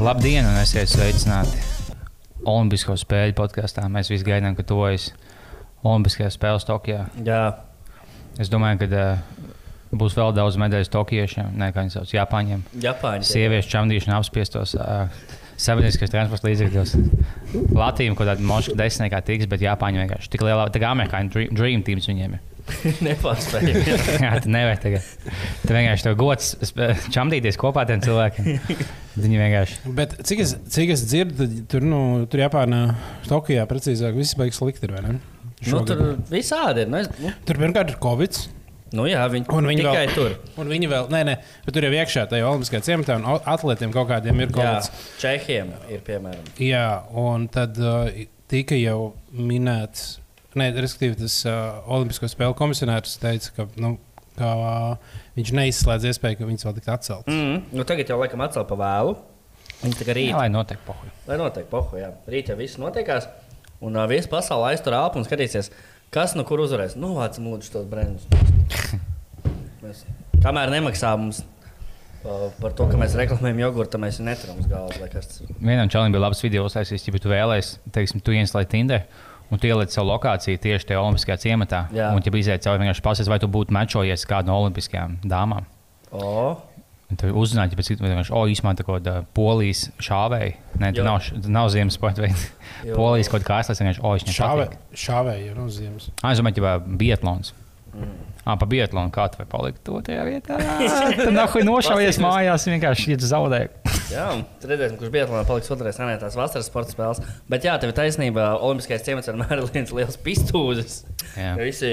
Labdien, un esiet sveicināti Olimpisko spēļu podkāstā. Mēs visi gaidām, ka tuvojas Olimpiskajās spēles Tokijā. Jā, Es domāju, ka uh, būs vēl daudz medaļu tokiešiem, ne kā viņi sauc, Japāņiem. Japāņi. tie- Sieviešu čamdīšana apspiestos uh, sabiedriskajos transporta līdzekļos. Latvijam kaut kāda moška desmitniekā tiks, bet Japāņi vienkārši tik lielā, tā kā amerikāņu dream, dream teams viņiem ir. Nepārspēj. Jā, tu nevari tagad. Tu vienkārši tev gods sp- čamdīties kopā ar tiem cilvēkiem. Viņi vienkārši. Bet cik es, cik es dzirdu, tad tur, nu, tur Japānā, Tokijā precīzāk, viss beigas slikti. ir, vai ne? nu, Šogad. tur visādi ir. Nu, es- nu, tur pirmkārt ir Covid. nu, jā, viņi, Un viņi tikai vēl- tur. Un viņi vēl, nē, nē, bet tur jau iekšā tajā Olimpiskajā ciematā, un atlētiem kaut kādiem ir Jā, Covid. Čehiem ir piemēram. Jā, un tad uh, tika jau minēts, ne, respektīvi, tas uh, Olimpisko spēļu komisionārs teica, ka, nu, ka uh, viņš neizslēdz iespēju, ka viņas vēl tiks atceltas. Mm, nu, tagad jau laikam atcēl pa vēlu. Viņi tagad rīt. Jā, lai notiek pohuļ. Lai notiek, pohu, jā. Rīt jau viss notiekās. Un uh, viss pasaulē aiztur elpu un skatīsies, kas nu kur uzvarēs. Nu, vāc mūžu tos brendus. Mēs, kamēr nemaksā mums uh, par to, ka mēs reklamējam jogurtu, mēs neturam uz ir. Vienam čalim bija labs video, uztaisījis, ja tu vēlēsies, teiksim, tu ieslēdz Tinder. Un tu ieliec savu lokāciju tieši tajā Olimpiskajā ciematā. Jā. Un, ja iziet cauri, vienkārši pasies, vai tu būtu mečojies kādu no Olimpiskajām dāmām. O, Un Tu uzzināji, ka pēc tam vienkārši, oh, īstenībā tā kaut kāda polijas šāvēja. Nē, tā nav, nav ziemas sporta veida. Jo. polijas kaut kā ātrāk, vienkārši, oh, es Šāvē, nesaku. šāvēja jau no ziemas. Ah, es domāju, ka biatlons. Mm. Ah, pa biatlonu kā tu vari palikt to tajā vietā? Tad nahuj nošaujies mājās, vienkārši iet zaudēt. jā, tad redzēsim, kurš Latvijas paliks otrajā senē tās vasaras sporta spēles. Bet jā, tev ir taisnība, Olimpiskais ciemats vienmēr ir viens liels pistūzis. Visi,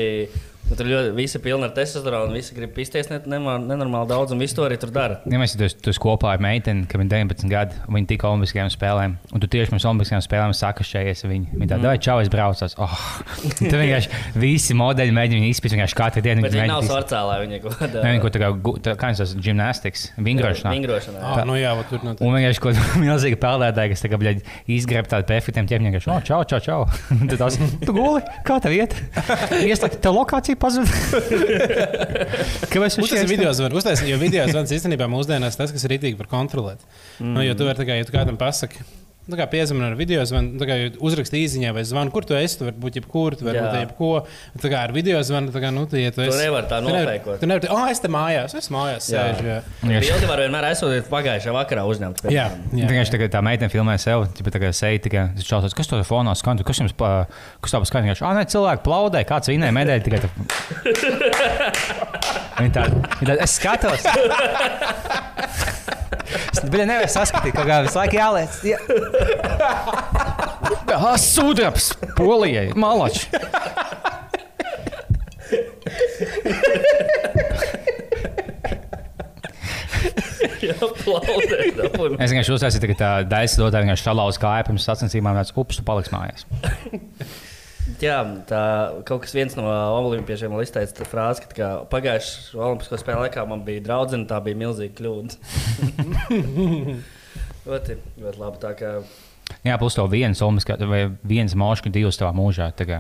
tur ļoti, visi pilni ar testosteronu, visi grib pisties nenormāli daudz, un visu to arī tur dara. Ja mēs tur kopā ar meiteni, kad viņa ir 19 gadi, un viņa tika Olimpiskajām spēlēm, un tu tieši pirms Olimpiskajām spēlēm sakašķējies ar viņu. Viņa tāda, vai čau, es braucu. Oh. Tur vienkārši visi modeļi mēģina viņu izpildīt vienkārši katru dienu. Bet viņi nav svarcēlā, viņi kaut kādā viņi kaut kā, tā, kā tas gimnastikas, vingrošanā. vingrošanā. Ah, nu jā, tur no Un vienkārši kaut kāda milzīga peldētāja, kas tagad izgreb tādu perfektiem ķēpņiem, vienkārši, oh, čau, čau, čau. Tad tas, tu guli, kā tev iet? Ieslēgt, tev lokācija pazuda. Kāpēc viņš Uztaisīt video zvanu. Uztaisīt, jo video zvans īstenībā mūsdienās tas, kas ir rītīgi var kontrolēt. Mm. Nu, jo tu vari, kā, ja tu kādam pasaki, nu, kā piezvanīt ar video zvanu, nu, tā kā uzrakstīt īsiņā vai zvanu, kur tu esi. Tu vari būt jebkur, tu vari būt jebko. Tā kā ar video zvanu, tā kā, nu, tu, ja tu Tu esi. nevari tā nofēkot. Tu nevari, oh, es te mājās, es mājās Jā. sēžu. Jā. Jā. Bildi var vienmēr aizsūtīt pagājušajā vakarā uzņemt. Jā, jā. Vienkārši tā, tā meitene filmē sev, tikai tā kā seja, tikai čausās, kas tur fonā skan, kas jums, pa- kas tā vienkārši, ah, nē, cilvēki plaudē, kāds vinēja medaļu, tikai tā. Viņa tā, viņa tā, es skatos. Es biju nevar saskatīt, kaut kā visu laiku jāliec. Jā. Ah, sudrabs, polijai, malači. Es vienkārši uztaisīju, ka tā daisa dotā vienkārši šalauz kāju pirms sacensībām, tāds ups, tu paliks mājās. Jā, tā kaut kas viens no olimpiešiem man izteica frāzi, ka pagājušajā olimpisko spēlē laikā man bija draudzene, tā bija milzīga kļūda. ļoti, ļoti labi. Tā kā Jā, plus to viens olimpiskā, vai viens mošs, divas tavā mūžā. tā kā.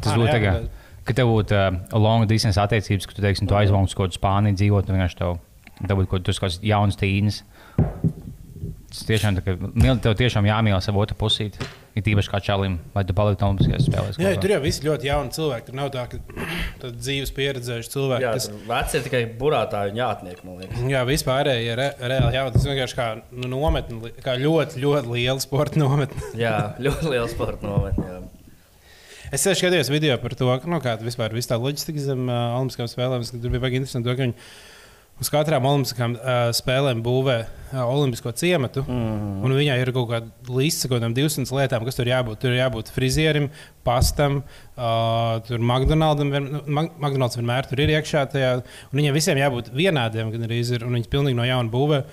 Tas Ā, būtu jā, tā kā. bet- Ka tev būtu uh, long distance attiecības, ka tu, teiksim, tu aizvāc kaut kādu Spāniju dzīvot, un vienkārši tev, tev būtu kaut kāds jauns tīns. Tas tiešām tā mil- tev tiešām jāmīl savu otru pusīti. Ir tīpaši kā čalim, lai tu paliktu Olimpiskajās spēlēs. Jā, tur jau viss ļoti jauni cilvēki. Tur nav tā, ka tad dzīves pieredzējuši cilvēki. jā, kas, veci ir tikai burātāji un jātnieki, man liekas. Jā, vispārēji ir re, reāli jauni. Tas vienkārši kā nu, nometne, li- kā ļoti, ļoti liela sporta nometne. Jā, ļoti liels sports nometnē. Es sen skatījos video par to, ka, nu, kāda vispār ir tā loģistika zem uh, Olimpiskajām spēlēm. Es- Tur bija baigi interesanti, to, ka viņi uz katrām Olimpiskajām uh, spēlēm būvē uh, Olimpisko ciematu. Mm. Un viņai ir kaut kāda lista, kaut kādām 200 lietām, kas tur jābūt. Tur jābūt frizierim, pastam, uh, tur McDonaldam. vien- nu, McDonald's vienmēr tur ir iekšā. Tajā, un viņiem visiem jābūt vienādiem, gan arī ir. Un viņas pilnīgi no jauna būvē.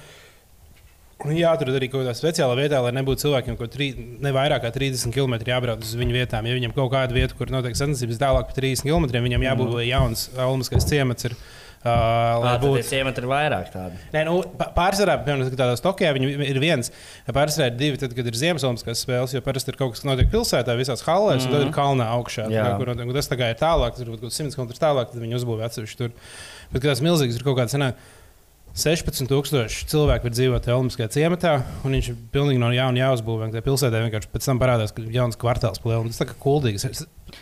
Un Jāatrod arī kaut kādā speciālā vietā, lai nebūtu cilvēkiem, ko tri, ne vairāk kā 30 km jābrauc uz viņu vietām. Ja viņam kaut kāda vieta, kur notiek sacensības tālāk par 30 km, viņam jābūt mm. jauns Olimpiskais ciemats. Ir, uh, lai Tā būtu ciemata ir vairāk tādu. Nē, nu, pārsvarā, piemēram, tādā Tokijā ir viens, pārsvarā ir divi, tad, kad ir Ziemassvētku spēles, jo parasti ir kaut kas, kas notiek pilsētā, visās halēs, mm -hmm. un tad ir kalnā augšā. Tā, kur, un tas tā kā ir tālāk, tas ir kaut kāds 100 km tālāk, tad viņi uzbūvē atsevišķi tur. Bet, tās milzīgas ir kaut kādas, 16,000 cilvēku var dzīvot Olimpiskajā ciematā, un viņš ir pilnīgi no jauna jāuzbūvē. Tajā pilsētā vienkārši pēc tam parādās, ka ir jauns kvartāls plēlis. Tas tā kā kuldīgs.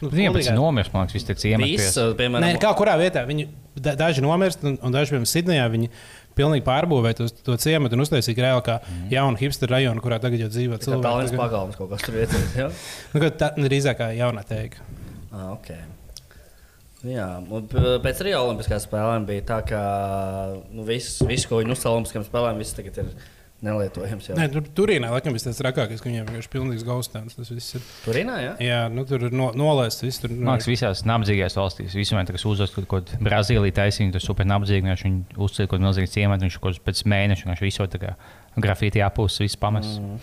Nu, Viņiem pēc kuldīgā- tam nomirst, man liekas, viss tie ciemati. Piemēram, Nē, kā kurā vietā viņi da, daži nomirst, un, un daži, piemēram, Sidnejā, viņi pilnīgi pārbūvēja to, to ciematu un uztaisīja reāli kā Mhm. jaunu hipsteru rajonu, kurā tagad jau dzīvo tā tālāk cilvēki. pagalms kaut kas tur vietas. Ja? Nu, tā drīzāk kā jaunā teiga. Ah, okay. Jā, un p- pēc Rio Olimpiskajām spēlēm bija tā, ka nu, viss, viss, ko viņi uzsāca Olimpiskajām spēlēm, viss tagad ir nelietojams. jau. Nē, tur Turīnā laikam bija tas trakākais, ka viņiem vienkārši pilnīgs gaustāns. Tas viss ir. Turīnā, jā? Jā, nu, tur ir no, nolaists viss. Tur, nu, liekas, visās nabadzīgās valstīs, visur, kas uzzīmē kaut ko Brazīlijā, taisīja, tas super nabadzīgi. Viņš uzcēla kaut kādu milzīgu ciematu, viņš kaut kāds pēc mēneša viņš visu tā kā grafīti apūs, viss pamests. Mm.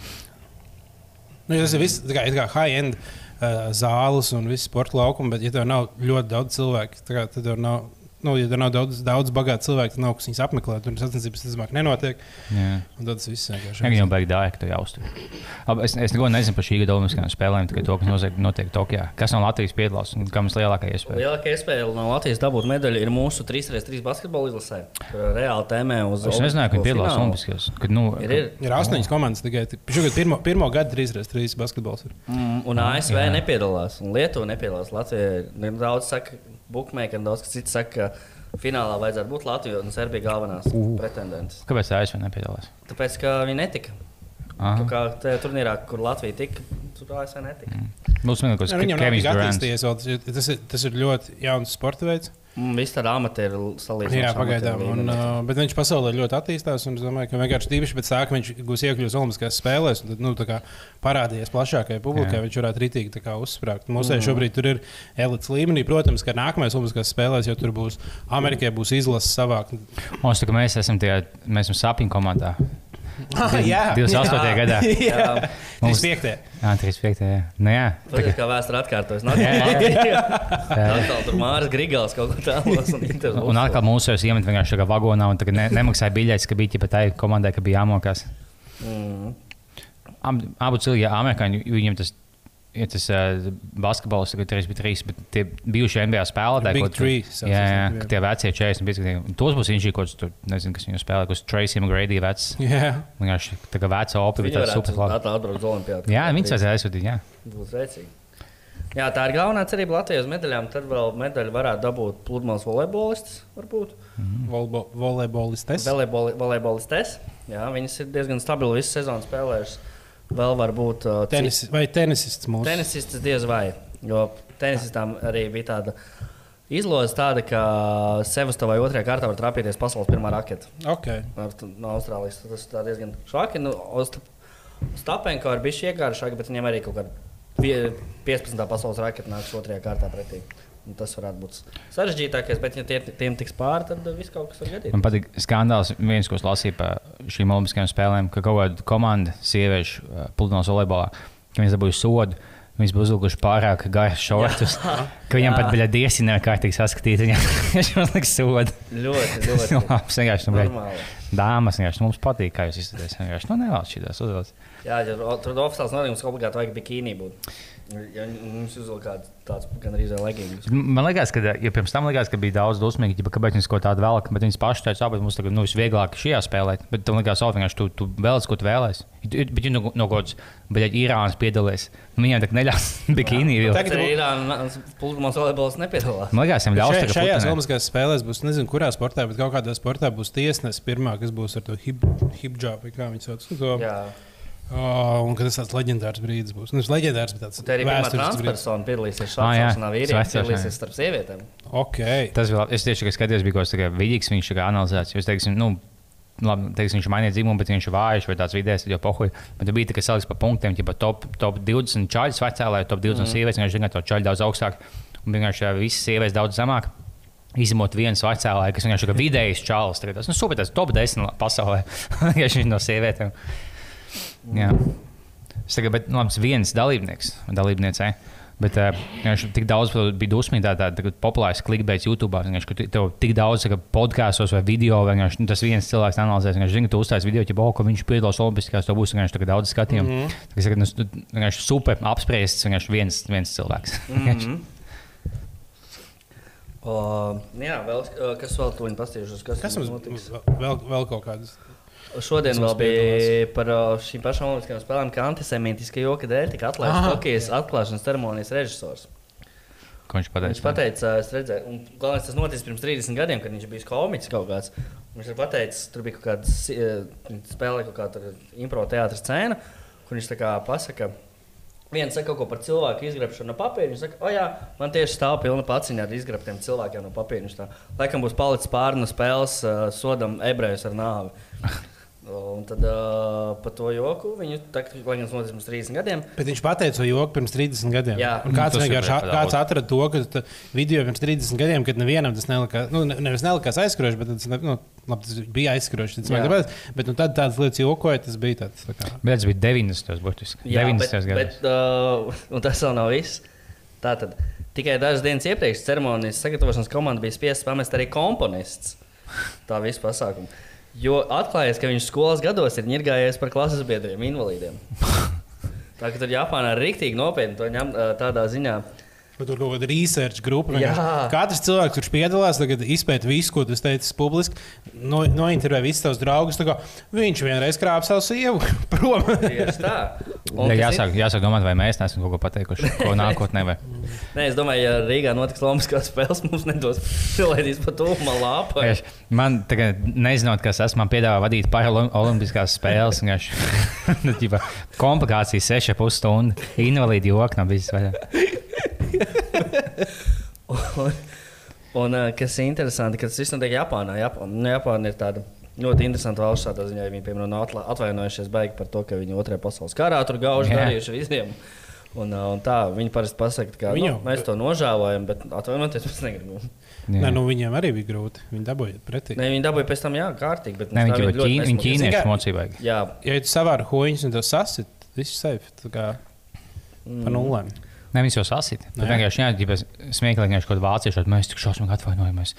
Nu, tas ir viss tā kā, it kā high-end uh, zāles un viss sporta laukums, bet, ja tev nav ļoti daudz cilvēku, kā, tad tev nav. Nu, ja tur nav daudz, daudz bagātu cilvēku, tad nav kas viņus apmeklēt. Tur sacensības ticamāk nenotiek. Tad tas viss vienkārši Viņi jau beigās dāja, ka tu jaustri. Labi, Es, es neko nezinu par šī gada Olimpiskajām spēlēm, tikai to, kas notiek, notiek Tokijā. Kas no Latvijas piedalās un kam ir lielākā iespēja? Lielākā iespēja no Latvijas dabūt medaļu ir mūsu 3x3 basketbola izlasē. Ir reāli tēmē uz Es nezināju, ka viņi piedalās. Olimpiskajās. Kad, nu, Ir, ir. Ir astoņas komandas tikai. Šogad pirmo, pirmo gadu 3x3 basketbols. Ir. Mm, un ASV jā. nepiedalās, un Lietuva nepiedalās. Latvija ir daudz saka, bookmaker, un daudz kas cits saka, ka finālā vajadzētu būt Latvijai un Serbijai galvenās Uh. pretendentes. Kāpēc ASV nepiedalās? Tāpēc, ka viņi netika. Aha. Kā tajā turnīrā, kur Latvija tika, tur ASV netika. Mums ir attīstījies vēl. Tas ir- Tas ir, tas ir ļoti jauns sporta veids. Mm, Viss tāda amatieru salīdzinājums. Jā, pagaidām. Un, uh, bet viņš pasaulē ļoti attīstās. un Es domāju, ka vienkārši tīpaši pēc tā, ka viņš gūs iekļūt Olimpiskajās spēlēs, un tad nu, tā kā parādījies plašākajai publikai, Jā. viņš varētu rītīgi tā kā uzsprāgt. Mums mm. šobrīd tur ir elites līmenī. Protams, ka nākamais Olimpiskajās spēlēs jau tur būs Amerikai būs izlases savākt. Mums tā kā mēs esam tie, mēs esam sapņu komandā. Ah, jā, 28. gadā. jā. Mums- 35. Jā, 35. Jā, nu, jā. Tas kā, vēsture atkārtojas. Jā, jā. Atkal tur Māris Grigals kaut ko tādu. un atkal mūsu iemet vienkārši kā vagonā un tagad ne, nemaksāja biļetes, ka bija pat tai komandai, ka bija jāmokās. Mm. Ab, abu cilvēki, amerikāņi, viņiem tas. Ja tas uh, basketbols tagad ir 3, bet tie bijušie NBA spēlētāji, ko tu- three, jā, saucas, jā, jā. ka tie vecie 45 gadi, tos būs kaut kas, nezinu, kas viņu spēlē, kas Tracy McGrady vecs. Jā. Vienkārši tā kā veca Viņi bija tāds super atbraukt atbraukt uz Olimpiādu. Jā, viņas vajadzēja aizsūtīt, jā. Būs rēcīgi. Jā, tā ir galvenā cerība Latvijas medaļām. Tad vēl medaļu varētu dabūt pludmales volejbolists. Varbūt. Volbo- Volejbolistes. Volejboli- Volejbolistes. Jā, viņas ir diezgan stabili visu sezonu spēlējušas. Vēl varbūt uh, cit- Tenis, vai tenisists mūsu? Tenisists diez vai. Jo tenisistām arī bija tāda izloze, tāda, ka Sevastovai otrajā kārtā var trapīties pasaules pirmā raketa. Okay. Ar, no Austrālijas tas ir diezgan švaki. Nu, Stapenko ir bijis iekāršāk, bet viņam arī kaut kāda pie- 15. pasaules raketa nāks otrajā kārtā pretī. Un tas varētu būt sarežģītākais, bet, ja tie, tiem tiks pāri, tad viss kaut kas var gadīties. Man patīk skandāls, viens, ko es lasīju par šīm olimpiskajām spēlēm, ka kaut kāda komanda, sieviešu uh, pludmales volejbolā, ka viņas dabūja sodu. Viņas bija uzlikuši pārāk garus šortus, ka viņam Jā. pat bija diesi nekārtīgi saskatīt. Viņam viņš liks sodu. Ļoti, ļoti Labs, vienkārši, nu. Dāmas, vienkārši nu, mums patīk, kā jūs izskatāties. Vienkārši, nu, nevēlas šīs uzvēlas. Jā, ja tur oficiāls nozīmes obligāti vajag bikīnī būt. Ja mums uzvilk kāds tāds gan arī leggings. Man liekas, ka, ja pirms tam likās, ka bija daudz dusmīgi, ja kāpēc viņas kaut tādu vēlāk, bet viņas pašas teica, ka mums tagad nu, visvieglāk šajā spēlē. Bet tam likās, ka vienkārši tu, tu vēlies, ko tu vēlēsies. Bet, ja no, no kaut kādas, bet ja Irānas piedalās, nu, viņiem tā neļaus bikīnī. vilkt. Tagad arī Irānas pludmales volejbols nepiedalās. Man liekas, viņam ļaus tagad šajās. Olimpiskajās spēlēs būs, nezinu, kurā sportā, bet kaut kādā sportā būs tiesnesis pirmā, kas būs ar to hip, hipdžābu, vai kā viņi sauc. To, Jā, oh, un tas tāds leģendārs brīdis būs. Nu, tas leģendārs, bet tāds tā arī transpersona piedalīsies jā. šādā vīrietī, Svecēšanā. piedalīsies starp sievietēm. Ok. Tas vēl, es tieši kā skatījos, bija kaut kas vidīgs, viņš kā analizēts. Jūs teiksim, nu, labi, teiksim, viņš mainīja dzimumu, bet viņš ir vājš vai tāds vidējs, jau pohuļ. Bet tur bija tā, ka saliks pa punktiem, ja top, top 20 čaļus vecālē, top 20 mm. sievietes, viņš zina, ka to čaļu daudz augstāk. Un vienkārši visas sievietes daudz zemāk. Izņemot vienu vecālē, kas vienkārši ir vidējs čalis. Tas nu, super, tas top 10 pasaulē. Vienkārši viņš no sievietēm. Jā. Es tagad, bet, nu, labi, viens dalībnieks, dalībniecei. Bet uh, viņš tik daudz bija dusmīgi, tā, tā, tā populārs klikbeits YouTube. Viņš ka tev tik daudz saka, podkāstos vai video, vienkārši nu, tas viens cilvēks analizēs. Viņš zina, ka tu uzstāsi video, ja oh, ka viņš piedalās Olimpiskajās, to būs vienkārši tagad daudz skatījumu. Mm -hmm. Tas ir nu, vienkārši super apspriests, vienkārši viens, viens cilvēks. Mm -hmm. O, jā, vēl, uh, kas vēl tuviņi pastījušas, kas, Kas mums notiks? vēl, vēl kaut kādas? Šodien vēl bija par uh, šīm pašām olimpiskajām spēlēm, ka antisemītiska joka dēļ tika atlaists. Tokijas atklāšanas ceremonijas režisors. Ko viņš pateica? Viņš pateica, es redzēju, un galvenais tas noticis pirms 30 gadiem, kad viņš bija komiķis kaut kāds. Viņš ir pateicis, tur bija kaut kāda spēle, kaut kāda improvisācijas scēna, kur viņš tā kā pasaka. Viens saka kaut ko par cilvēku izgrabšanu no papīra. Viņš saka, o jā, man tieši stāv pilna paciņa ar izgrabtiem cilvēkiem no papīra. Viņš tā, laikam būs palicis pāri no spēles, uh, sodam ebrejus ar nāvi. Un tad uh, par to joku viņu tagad, lai gan tas noticis pirms 30 gadiem, Bet viņš pateica to joku pirms 30 gadiem. Jā. Un kāds vienkārši kāds atrada to, ka video pirms 30 gadiem, kad nevienam tas nelikās, nu, ne- nevis nelikās aizskroši, bet tas, nu, labi, tas bija aizskroši. Jā. Bet nu, tad tādas lietas jokoja, tas bija tāds. Tā kā, Bet tas bija 90. burtiski. Jā, 90. bet, gados. bet, uh, un tas vēl nav viss. Tātad tikai dažas dienas iepriekš ceremonijas sagatavošanas komanda bija spiesta pamest arī komponists. Tā visa pasākuma. Jo atklājās, ka viņš skolas gados ir ņirgājies par klases biedriem, invalīdiem. Tā kā tur Japānā ir rīktīgi nopietni to ņemt uh, tādā ziņā. Bet tur kaut kāda research grupa. Katrs cilvēks, kurš piedalās, tagad izpēta visu, ko tu teici publiski, no, nointervēja visus tavus draugus. tā kā Viņš vienreiz krāpa savu sievu prom. Jā, jāsāk, jāsāk domāt, vai mēs neesam kaut ko pateikuši, ko nākotnē. Vai. Nē, es domāju, ja Rīgā notiks Olimpiskās spēles, mums nedos pielaidīs pa tūmu lāpu. Vienkārši Man tagad, nezinot, kas esmu, man piedāvā vadīt paralimpiskās spēles. nu, Komplikācijas 6,5 stundu. Invalīdi joki nav bijis. vaļā. Un, un eh, kas ir interesanti, ka tas viss notiek Japānā. Japāna, nu, Japāna ir tāda ļoti interesanta valsts. Tādā ziņā viņi piemēram nav atvainojušies baigi par to, ka viņi otrajā pasaules karā tur gauži Jā. darījuši visiem. Un, eh, un tā viņi parasti pasakā, ka Viņu- nu, mēs to nožēlojam, bet atvainoties mēs negribam. Nē, nu, viņiem arī bija grūti. Viņi dabūja pretī. Ne, viņi dabūja pēc tam, jā, kārtīgi. Bet Nē, viņi ļoti ķīn, viņi kā- mocībai. Jā, Ja tu savāri hoņus un to sasit, viss safe. Tā kā Mm. pa nulēm. Nē, viņas jau sasita. Bet jā. vienkārši jā, ja smieklīgi, ka kaut kādā vāciešā mēs tik šausmīgi atvainojamies.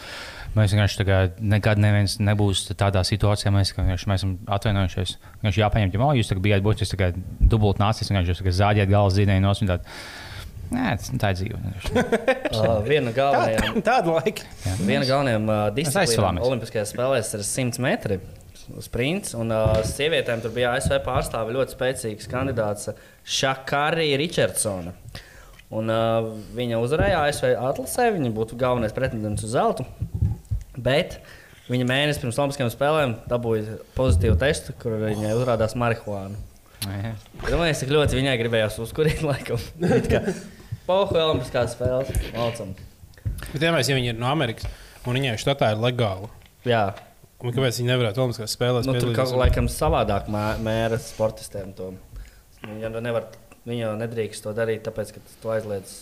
Mēs vienkārši tā kā nekad neviens nebūs tādā situācijā, mēs, ka vienkārši mēs esam atvainojušies. Vienkārši jāpaņem, ja oh, jūs tagad bijāt būtiski tā kā dubult nācis, vienkārši jūs tagad zāģējat galvas zīdēju nos un tādu. Nē, tas tā ir dzīve. uh, viena no galvenajām. Tāda laika. Viena no galvenajām uh, disciplīnām. Olimpiskajās spēlēs ir 100 metri. Sprints, un uh, sievietēm tur bija ASV pārstāve ļoti spēcīgs kandidāts Šakarija Richardsona. Un, uh, viņa uzvarēja ASV atlasē, viņa būtu galvenais pretendents uz zeltu. Bet viņa mēnesi pirms Olimpiskajām spēlēm dabūja pozitīvu testu, kur viņai uzrādījās marihuāna. Domāju, cik ļoti viņai gribējās uzkurīt laikam. It kā Pohu Olimpiskās spēles. Laucam. Bet, ja mēs, ja viņi ir no Amerikas un viņai štatā ir legāli, Jā, un kāpēc viņi nevarētu Olimpiskās spēlēs Nu, tur kaut kā laikam savādāk mē- mēra sportistiem to. Viņa jau nevar, viņa jau nedrīkst to darīt, tāpēc, ka tas to aizliedz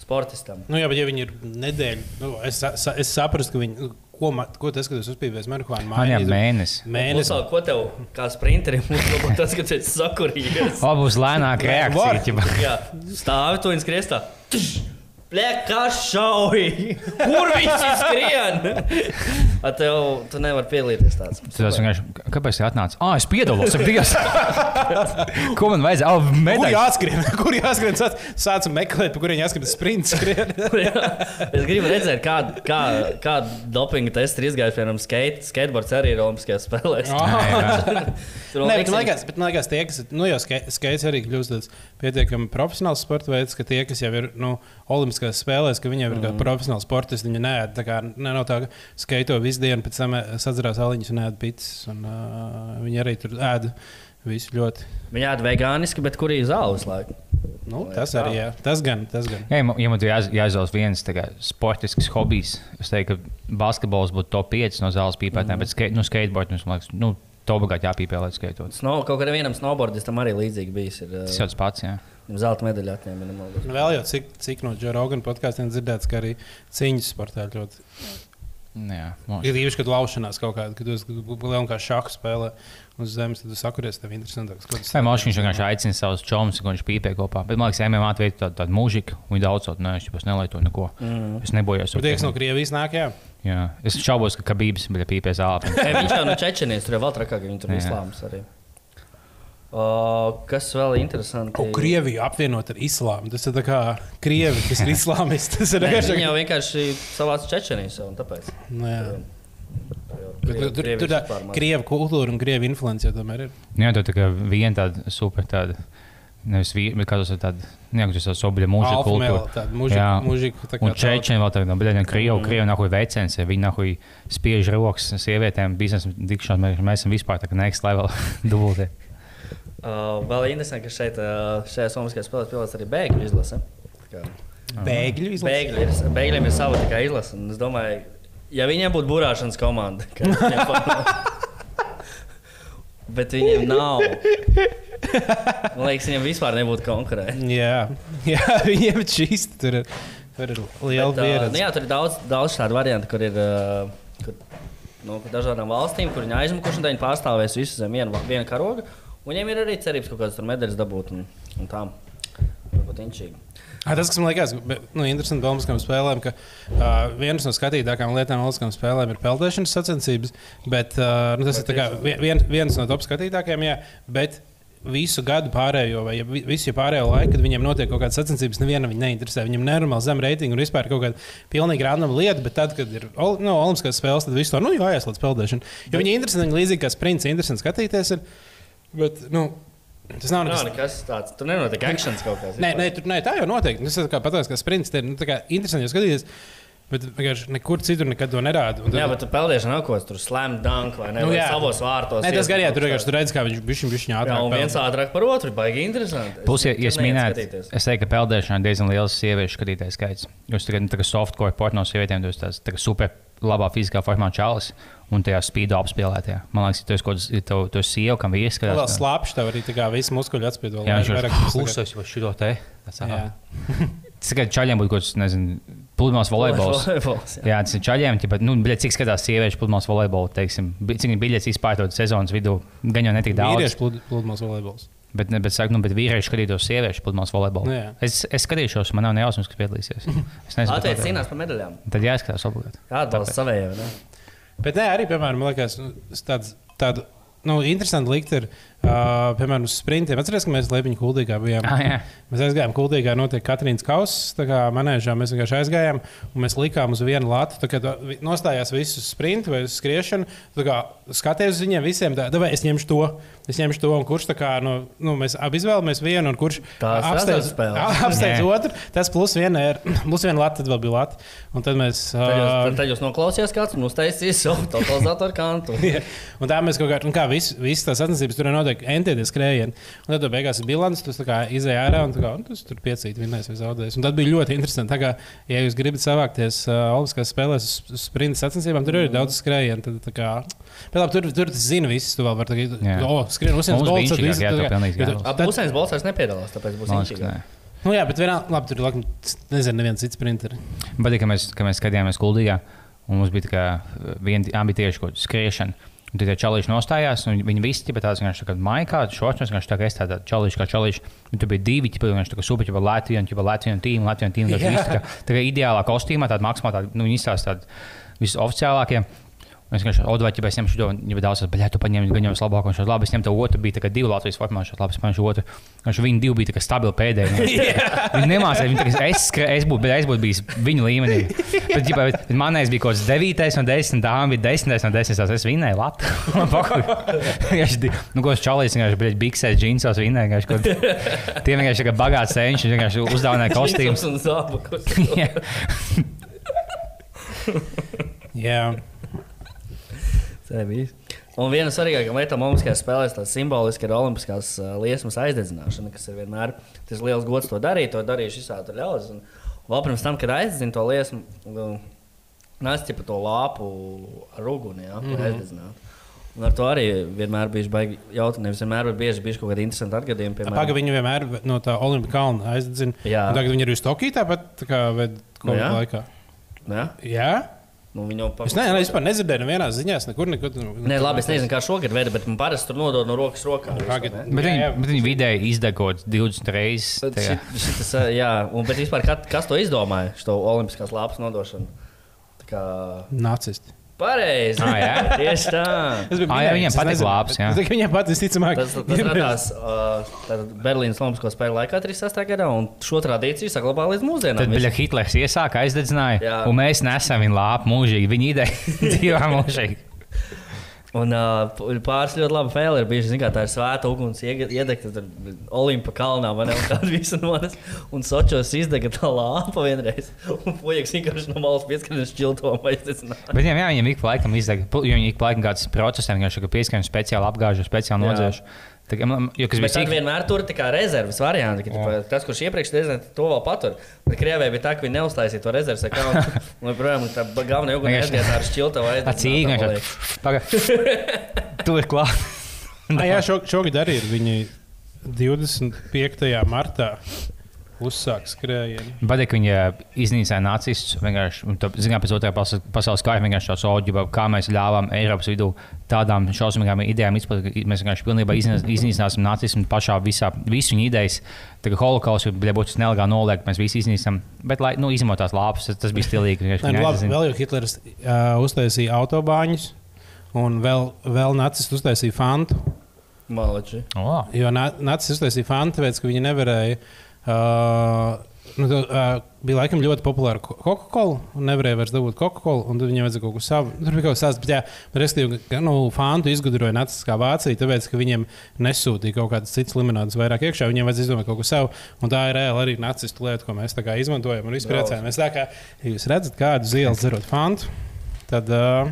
sportistam. Nu, jā, bet ja viņi ir nedēļa, nu, es, sa- es saprotu, ka viņi. nu, Ko, ma- ko tas, ka tas uzpīpēs marihuānu Man jau mēnesis. Mēnesis. Mēnesis. Ko tev kā sprinterim uzlabot tas, ka tu esi sakurījies? O, būs lēnāka Var. reakcija. Jā, stāvi tu un skriestā. Plēk, kā šauji! Kur viņš ir skrien? A tev, tu nevari pielīties tāds. Tas vienkārši, kāpēc tā atnāca? Ah, es piedalos, ak, Dievs! Ko man vajadzēja? Oh, Kur medaļas! jāskrien? Kur jāskrien? Sāc, sācam meklēt, pa kuriem jāskrien sprints. skrien. es gribu redzēt, kāda kā, kā dopinga testa ir izgājusi. Piemēram, skate, skateboards arī ir Olimpiskajās spēlēs. Tur Nē, bet man liekas, bet man liekas, tie, kas nu, jau ske- skaits arī kļūst tāds pietiekami profesionāls sporta veids, ka tie, kas jau ir nu, Olimpiskās spēlēs, ka viņiem ir mm. kā profesionāli sportisti, viņi nē, tā kā ne, nav tā, ka skaito visu dienu, pēc tam sadzerās aliņus un ēd pitas. Un, uh, viņi arī tur ēd visu ļoti. Viņi ēd vegāniski, bet kur ir zāles laika? Nu, tas arī, jā. Tas gan, tas gan. Ja, ja man jāiz- jāizvēlas viens kā sportisks hobijs, es teiktu, ka basketbols būtu top 5 no zāles pīpētājiem, mm. bet skate, nu, skateboard, mums liekas, nu, to obligāti jāpīpē, lai skaitot. Snow, kaut kādam vienam snowboardistam arī līdzīgi bijis. Ir, Tas jau tas pats, jā. Zelta medaļa atņēma. nemaldos. Nu, Vēl jau cik, cik no Džona Rogana podkāstiem dzirdēts, ka arī cīņas sportā ļoti. Nu, jā Ir īpaši, kad laušanās kaut kāda, kad jūs lielākā kā šādu spēlē uz zemes, tad jūs sakuries, tev interesantāks. Vai Mošs viņš vienkārši aicina savus čomus, ko viņš pīpē kopā. Bet man liekas, MMA veids tādu, tādu mūžiku, un viņi daudz to nē, es jau nelietoju neko. Mm. Es nebojos. Bet tie, kas no Krievijas nāk, jā. Jā, es šaubos, ka Kabības bija pīpē zāle. Nē, Viņš jau no Čečenijas tur jau vēl trakāk, ka viņi tur Jā. ir islāms arī. O, kas vēl ir interesanti? Ko Krieviju apvienot ar islāmu. Tas ir tā kā krievi, kas ir islāmisti. Tas ir Nē, vienkārši Viņi jau vienkārši savāc Čečenijas un tāpēc. Nu, jā. Krievi- Tur, tur, Krievijas tur tā vispār maz. krievu kultūra un krievu influence jau tomēr ir. Nu, Jā, tā ir viena tāda super tāda. Nevis vīri, bet kādos ir tādi, nu, tas ir sobļa mūža kultūra. Jā. mužika, tā kā Un čečeni vēl tādu, bet arī krievi, krievi nahuj vecens, ja viņi nahuj spiež rokas sievietēm, biznesa dikšanās, mēs, mēs esam vispār tā kā next level dubultē. Uh, vēl interesanti, ka šeit, uh, šajā Somijas spēlē pilots arī bēgļu izlase. Kā Bēgļu izlase. Bēgļi ir, bēgļiem ir sava tikai izlase. Es domāju, ja viņiem būtu burāšanas komanda, bet viņiem nav. Man liekas, viņiem vispār nebūtu konkurēta. Jā, jā viņiem šīs. Tur tur ir liela ā, pieredze. nu jā, tur ir daudz, daudz tādu variantu, kur ir uh, kur, no dažādām valstīm, kur viņi aizmukuši un viņi pārstāvēs visu zem viena, viena karoga. Un viņiem ir arī cerības kaut kādas tur medaļas dabūt un, un tā. Ah, tas, kas man liekas, nu, interesanti par Olimpiskām spēlēm, ka uh, viena no skatītākām lietām Olimpiskām spēlēm ir peldēšanas sacensības. Bet, uh, nu, tas ir tā kā vi- vien, viens no top skatītākajiem, jā, bet visu gadu pārējo, vai visu pārējo laiku, kad viņiem notiek kaut kādas sacensības, neviena viņa neinteresē. Viņam ir nenormāli zem reitinga un vispār kaut kāda pilnīgi randama lieta, bet tad, kad ir ol- nu, Olimpiskās spēles, tad viss to nu, jāieslēdz peldēšana. Jo viņi ir interesanti, līdzīgi kā sprints, interesanti skatīties. Ir, bet, nu, tas nav nekas. Nav nekas tāds. Tur nenotiek akcents kaut kāds. Nē, nē, tur, nē, tā jau noteikti. Tas ir kā pateicis, ka sprints ir nu, tā kā interesanti skatīties. Bet vienkārši nekur citur nekad to nerāda. Un tad- Jā, bet tu peldēšana nav ko tur slam dunk vai ne? Nu, jā. savos vārtos. Nē, tas jā, kaut tur vienkārši kā. tur redz, kā viņš bija viņa Jā, ātrāk. un viens ātrāk par otru, baigi interesanti. Plus, ja, es minētu, es teiktu, ka peldēšanā ir diezgan liels sieviešu skatītājs skaits. Jūs tagad nu, tā kā softcore porno no sievietēm, jūs tās tā kā super labā fiziskā formā čalis un tajā spīdo apspēlētajā. Man liekas, tu esi kaut tu, tu esi sieva, kam vīrs Vēl skatās. slāpes, tev arī tā kā viss muskuļi atspīd. vēl Jā, viņš vairāk ir klusais vai šito te. Tas. Tas tikai čaļiem būtu kaut kāds, nezinu, pludmales volejbols. Volejbols, jā. Jā, tas ir čaļiem, ja nu, bļet, cik skatās sieviešu pludmales volejbolu, teiksim, cik viņi biļetes izpārtot sezonas vidū, gan jau netik daudz. Vīriešu plud- pludmales volejbols. Bet, ne, bet, saka, nu, bet vīrieši skatītos sieviešu pludmales volejbolu. Nu, jā. es, es skatīšos, man nav ne jausmas, kas piedalīsies. Es nezinu, kāpēc. cīnās par medaļām. Tad jāskatās obligāti. Atbalsta savējiem. ne? Bet nē, arī, piemēram, man liekas, nu, tāds, tādu nu, interesanti likt ir, uh, piemēram, uz sprintiem. Atcerieties, ka mēs Liepiņu kuldīgā bijām. Ah, jā. Mēs aizgājām kuldīgā, notiek Katrīnas kausa, tā kā manēžā mēs vienkārši aizgājām un mēs likām uz vienu latu. Tā kā nostājās visus sprintu vai uz skriešanu, tā kā skaties uz viņiem visiem, tā, vai es ņemšu to, es ņemšu to, un kurš tā kā, nu, nu mēs abi izvēlamies vienu, un kurš apsteidz, apsteidz otru, tas plus viena ir, plus viena lata, tad vēl bija lata. Un tad mēs. Tad jūs, tad- tad jūs noklausījāties kāds un uztaisījāt savu totalizatoru kantu. Un tā mēs kaut kā, un kā vis, visas tās sacensības tur notiek entieti skrējieni. Un tad beigās ir bilants, tu izēji ārā un kā, un tas tur piecīt, vinnēs vai zaudēs. Un tad bija ļoti interesanti. Kā, ja jūs gribat savākties uh, Olimpiskās spēlēs uz sprinta sacensībām, tur ir daudz skrējienu. Tad, tā kā, bet labi, tur, tur tas zina visus, tu vēl vari tagad, Jā. o, skrien, Mums bolts, tā tev kā- pilnīgi tad- Pusēns balsais nepiedalās, tāpēc būs Man nē. Nu jā, bet vienā, labi, tur ir, laikam, nezinu, neviens cits sprinteri. Bet, ka mēs, ka mēs skatījāmies Kuldīgā, un mums bija tā kā viena ambitieša kaut kāda skriešana. Un tad čalīši nostājās, un viņi visi bija tādi vienkārši tā kā maikā, šorts, vienkārši tā kā es tādu čalīšu kā čalīši. Un tur bija divi, tipi, vienkārši tā kā super, jau Latvijas, jau Latvijas tīma, Latvijas tīma. Jā. Tā kā, tā kā ideālā kostīmā, tāda maksimāli, tāda, nu, viņi izstāsta tādi visoficiālākie. Es vienkārši odvaļu, ja es ņemšu to, jau daudz, bet, ja tu paņem gan jau vislabāko, un šādi labi, es ņemu to otru, bija kā divi Latvijas formā, šādi labi, paņemšu otru. Viņš viņi divi bija kā stabili pēdējie. Viņi nemācīja, viņi kā es, es būtu, bet es būtu bijis viņu līmenī. Bet, ģipā, bet, bet manējais bija kaut kāds 9 no 10, tā bija 10 no 10, tās es vinnēju Latviju. nu, ko es čalīju, vienkārši bija biksēs, džinsos, vinnēju. vienkārši kaut- Tie vienkārši tā kā bagāts senči, vienkārši uzdāvināja kostīmus. Jā. Bija. Un viena svarīgākā lieta Olimpiskajās spēlēs, tas simboliski ir olimpiskās liesmas aizdedzināšana, kas ir vienmēr tas liels gods to darīt. To darījuši visādi ļaudis. Un vēl pirms tam, kad aizdedzina to liesmu, nāc pa to lāpu ar uguni, ja, mm -hmm. aizdedzināt. Un ar to arī vienmēr bija baigi jautājumi. Nevis vienmēr, bet bieži bija kaut kādi interesanti atgadījumi. Piemēram, Pagaidām viņi vienmēr no tā Olimpijas kalna aizdedzina. Jā. Un Tagad viņi ir uz Tokiju tāpat, tā kā ved Nu jā. Laikā. Ja? Jā, Nu, jau es nevienā vispār nedzirdēju, nevienā ziņā, nekur. nekur Nē, labi, es nezinu, kā šogad veda, bet man parasti tur nodod no rokas rokā. ne? Bet viņi, bet viņi vidēji izdegot 20 reizes. Šit- šitas, jā, un, bet vispār, kas to izdomāja, šo olimpiskās lāpas nodošanu? Tā kā, Nacisti. Pareizi. Ah, jā? Tieši tā. Tas bija Ā, jā, viņiem patīk lāpas, jā. bet Viņiem patīk, visticamāk, Tas, tas radās uh, Berlīnas Olimpisko spēļu laikā 36. gadā, un šo tradīciju saglabā līdz mūsdienām. Tad bija Hitlers iesāka, aizdedzināja, Jā. un mēs nesam viņu lāpu mūžīgi. Viņa ideja dzīvā mūžīgi. Un uh, pāris ļoti labi fēli ir kā, tā svēta uguns, iedegta tur Olimpa kalnā, vai ne? Tāda visa nodas. Un Sočos izdega tā lāpa vienreiz. Un puikas vienkārši no malas šķilto vai izdedzināja. Bet viņiem, jā, viņiem ik pa laikam izdeg, pu- jo viņi ik pa laikam kāds procesiem vienkārši pieskaņu speciāli apgāžu, speciāli Jā. Tā man- Jo, Bet bija cik... vienmēr tur ir rezerves tipa, tas, kurš iepriekš nezināja, to vēl patur. Bet Krievijai bija tā, ka viņi neuztaisīja to rezerves akānu. Un, protams, tā galvenā Vienkārši- iedega ar šķilto vai Tā cīņa vienkārši. Tu ir klāt. Ah, jā, šo, šogad arī ir viņi 25. martā uzsāka skrējienu. Patīk, viņi ā, iznīcināja nacistus. Vienkārši, un tā, zinām, pēc otrā pasaules, kara vienkārši tā soģiba, kā mēs ļāvām Eiropas vidū tādām šausmīgām idejām izplatīt, mēs vienkārši pilnībā iznīc- iznīcināsim nacismu pašā visā, visu viņa idejas. Tā kā holokausts bija būtu nelegāli noliegt, mēs visi iznīcinām. Bet, lai, nu, izņemot tās lāpas, tas, tas bija stilīgi. vienkārši Nē, nu, labi, vēl jau Hitlers uh, uztaisīja autobāņus, un vēl, vēl nacisti uztaisīja fantu. Malači. O, Jo na- nacisti uztaisīja fantu, tāpēc, ka viņi nevarēja. Uh, nu, tā, uh, bija laikam ļoti populāra ko- Coca-Cola, un nevarēja vairs dabūt Coca-Cola, un tad viņiem vajadzēja kaut ko savu. Tur bija kaut kas tāds, bet, jā, respektīvi, ka, nu, fantu izgudroja nacistiskā Vācija, tāpēc, ka viņiem nesūtīja kaut kādas citas limonādes vairāk iekšā, viņiem vajadzēja izdomāt kaut ko savu, un tā ir reāli arī nacistu lieta, ko mēs tā kā izmantojam un izpriecājamies. Tā kā ja jūs redzat kādu zielu dzerot fantu, tad, uh.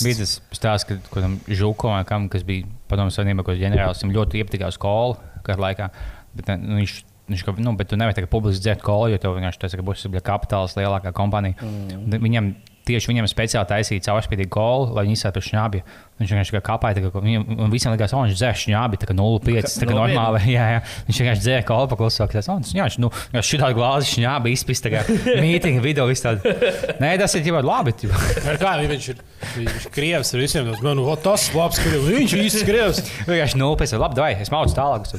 Bija tas stāsts, ka kādam žūkam, kam, kas bija padomu savienībā, kas ģenerālis, viņam ļoti iepatikā skolu kādā laikā. Bet, nu, viņš, viņš, ka, nu, bet tu nevari tagad publiski dzert kolu, jo tev vienkārši tas būs kapitāls lielākā kompānija. Mm. Viņam tieši viņam speciāli taisīja caurspīdīgu kolu, lai viņi izsāktu šņābi. Viņš vienkārši kā kāpāja, kā, un visiem likās, ka viņš dzēr šņābi, tā kā 0,5. Tā kā Nopietni? normāli, jā, jā. Viņš vienkārši dzēra kolu paklusāk. Tas, un, jā, viņš, nu, šī tāda glāze šņābi izpist, tā kā mītinga video viss tāda. Nē, tas ir jau labi. Ar Kā viņš ir? Viņš ir krievs ar visiem. tos, Man, o, tas labs krievs. Viņš ir īsts krievs. Vienkārši nulpēc, labi, vai es mācu tālāk.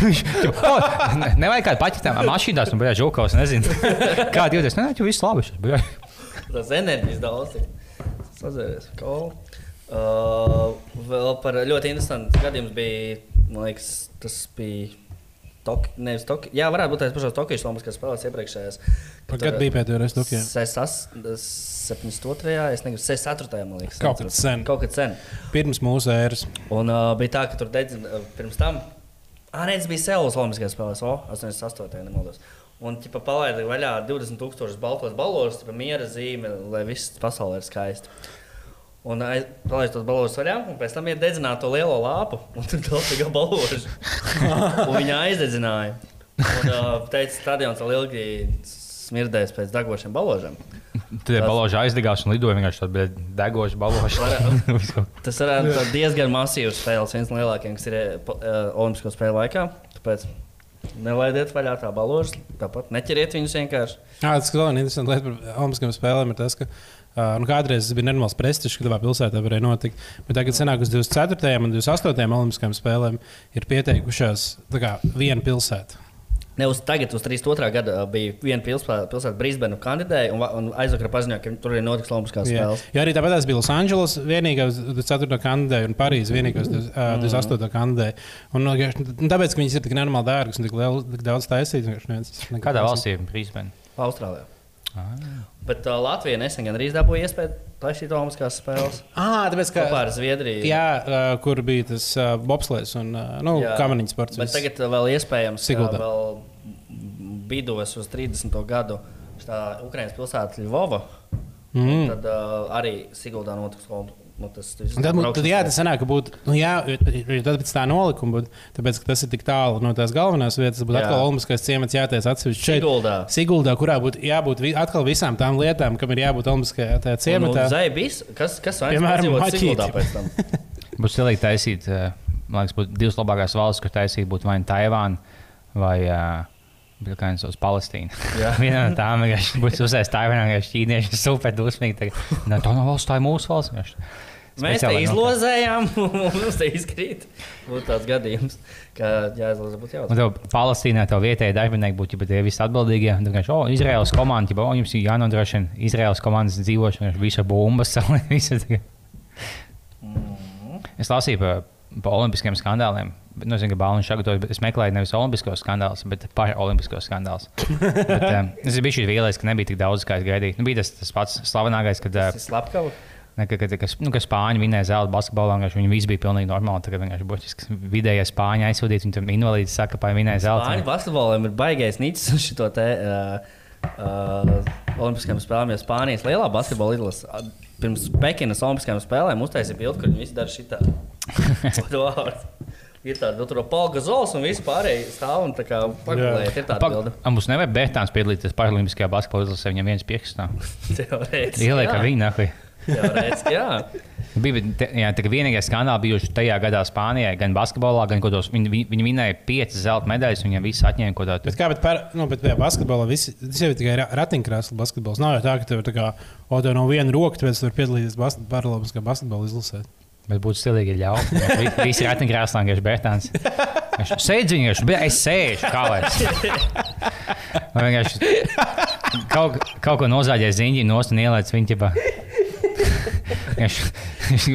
Viņš jau, "O, ne- nevajag kādu paķitām mašīnās, un bija žūkaus, nezinu. Kāda jūtas? Nē, tu viss labi. bija. Tas enerģijas daudz. Sazēries. Cool. Uh, vēl par ļoti interesantu gadījumu bija, man liekas, tas bija. Tok, nevis Tok, jā, varētu būt tās pašas Tokijas Olimpiskās spēlēs iepriekšējās. Kad bija pēdējā reize Tokijā? 72. es negribu 64. man liekas. Kaut kad sen. Kaut kad sen. Pirms mūsu ēras. Un uh, bija tā, ka tur dedzina uh, pirms tam. Ah, nē, tas bija Seulas Olimpiskajās spēlēs, o, 88. ja nemaldos. Un, ķipa, palaida vaļā 20,000 baltos balvos, tā miera zīme, lai viss pasaulē ir skaisti. Un aiz- palaist tos balvos vaļā, un pēc tam iet dedzināt to lielo lāpu, un tur kā balvoši. un viņa aizdedzināja. Un uh, teica, stadions vēl ilgi smirdēs pēc degošiem balvožiem. Tad ir balāža aizdegās un lidoja vienkārši tāda degoša balāža. Tas varētu būt diezgan masīvs spēles, viens no lielākajiem, kas ir uh, Olimpisko spēļu laikā. Tāpēc nelaidiet vaļā tā balāžas, tāpat neķeriet viņus vienkārši. Jā, tas ir interesanti. Lieta par Olimpiskajām spēlēm ir tas, ka uh, nu, kādreiz tas bija normāls prestižs, ka tavā pilsētā varēja notikt. Bet tagad, senāk uz 24. un 28. Olimpiskajām spēlēm, ir pieteikušās kā, viena pilsēta. Ne uz tagad, uz 32. gada bija viena pilsēta, pilsēta Brisbane kandidēja, un, un aizvakar paziņoja, ka tur ir notiks Olimpiskās Jā, spēles. jo arī tāpat bija Losandželos, vienīgā uz 4. kandidēja, un Parīzē vienīgā uz uh, 28. kandidēja. Un, nu, vienkārši, nu, tāpēc, ka viņas ir tik nenormāli dārgas un tik, liel, tik daudz taisītas. Kādā valstī ir Brisbane? Austrālijā. Bet uh, Latvija nesen gan arī dabūja iespēju taisīt Olimpiskās spēles Ah, tāpēc, ka, kopā ar Zviedriju. jā, uh, kur bija tas uh, bobslēgs un uh, nu, Jā. kamaniņu sports. Bet tagad vēl iespējams, ka vēl bidos uz 30. gadu Ukraiņas pilsēta Ļuvova. Mm. Tad uh, arī Siguldā notiks nu, tas. tas Un Tad, mu- tad jā, tas sanāk, ka būtu. Nu, jā, tad pēc tā nolikuma būtu. Tāpēc, ka tas ir tik tālu no tās galvenās vietas, būtu atkal Olimpiskais ciemats jāties atsevišķi šeit. Siguldā. Siguldā, kurā būtu jābūt vi- atkal visām tām lietām, kam ir jābūt Olimpiskajā tajā ciematā. Zaibis, kas, kas Piemēram, Piemēram. Siguldā pēc tam? Būs cilvēki taisīt, man liekas, būtu divas labākās valsts, kur taisīt būtu vai nu Taivāna vai uh, Palestīna. Jā. Viena no tām būs uzsēst Taivānā, vienkārši ķīnieši super dusmīgi. tagad, "Nē, Tā nav valsts, tā ir mūsu valsts. Mēs te Speciālā izlozējām, un mums te izkrīt. Būtu tāds gadījums, ka jāizlozē būtu jāuzvar. tev Palestīnā tev vietējais darbinieks būtu ja tie visi atbildīgie. Tad vienkārši, oh, Izraels komanda, ja jums ir jānodrošina Izraels komandas dzīvošana, visa bumbas, visa. tagad. Es lasīju par, par olimpiskiem skandāliem. Nu, zinu, ka Bāliņš sagatavoja, bet es meklēju nevis olimpiskos skandālus, bet paraolimpiskos skandālus. bet, um, es biju šī vīlēs, ka nebija tik daudz, kā es gaidīju. Nu, bija tas, tas pats slavenākais, kad, uh, slepkavs. ne, kad, kad, kad, nu, kad Spāņi vinēja zelta basketbolā, un viņi visi bija pilnīgi normāli. Tagad vienkārši būtiski vidējie Spāņi aizsūtīti, un tur invalīds saka, ka vinēja zelta. Spāņu basketbolam ir baigais nicis uz šo te uh, uh, Olimpiskajām spēlēm, jo Spānijas lielā basketbola izlase pirms Pekinas Olimpiskajām spēlēm uztaisīja bildi, kur viņi visi dara šitā. Ir tāda, nu, tur polga zols un viss pārējie stāv un tā kā pagulējiet. Ir tāda bilde. Mums nevajag Bētāns piedalīties Paralimpiskajā basketbolā izlasē, viņam viens piekstā. Teorētiski. Ieliek jā. ar viņu nahui. Teorētiski, jā. Bija te- jā, tā kā vienīgais skandāls bijuši tajā gadā Spānijai, gan basketbolā, gan kodos. Viņi, viņi, viņi vinēja piecas zelta medaļas, un viņiem viss atņēma kaut Bet kā bet par, nu, bet basketbolā visi, tas jau ir tikai ra- ratiņkrēsla basketbols. Nav jau tā, ka tev tā kā, o, tev nav viena roka, tāpēc tu vari piedalīties bas paralēliskā basketbola izlasē. Bet būtu stilīgi, ja ļautu. Vi- Visi ir ratiņkrēslā, vienkārši Bētāns. Sēdz viņu, bet es sēžu kā lai. Vai vienkārši kaut, kaut ko nozāģēs ziņģi, nost un viņu ķipā. Vienkārši-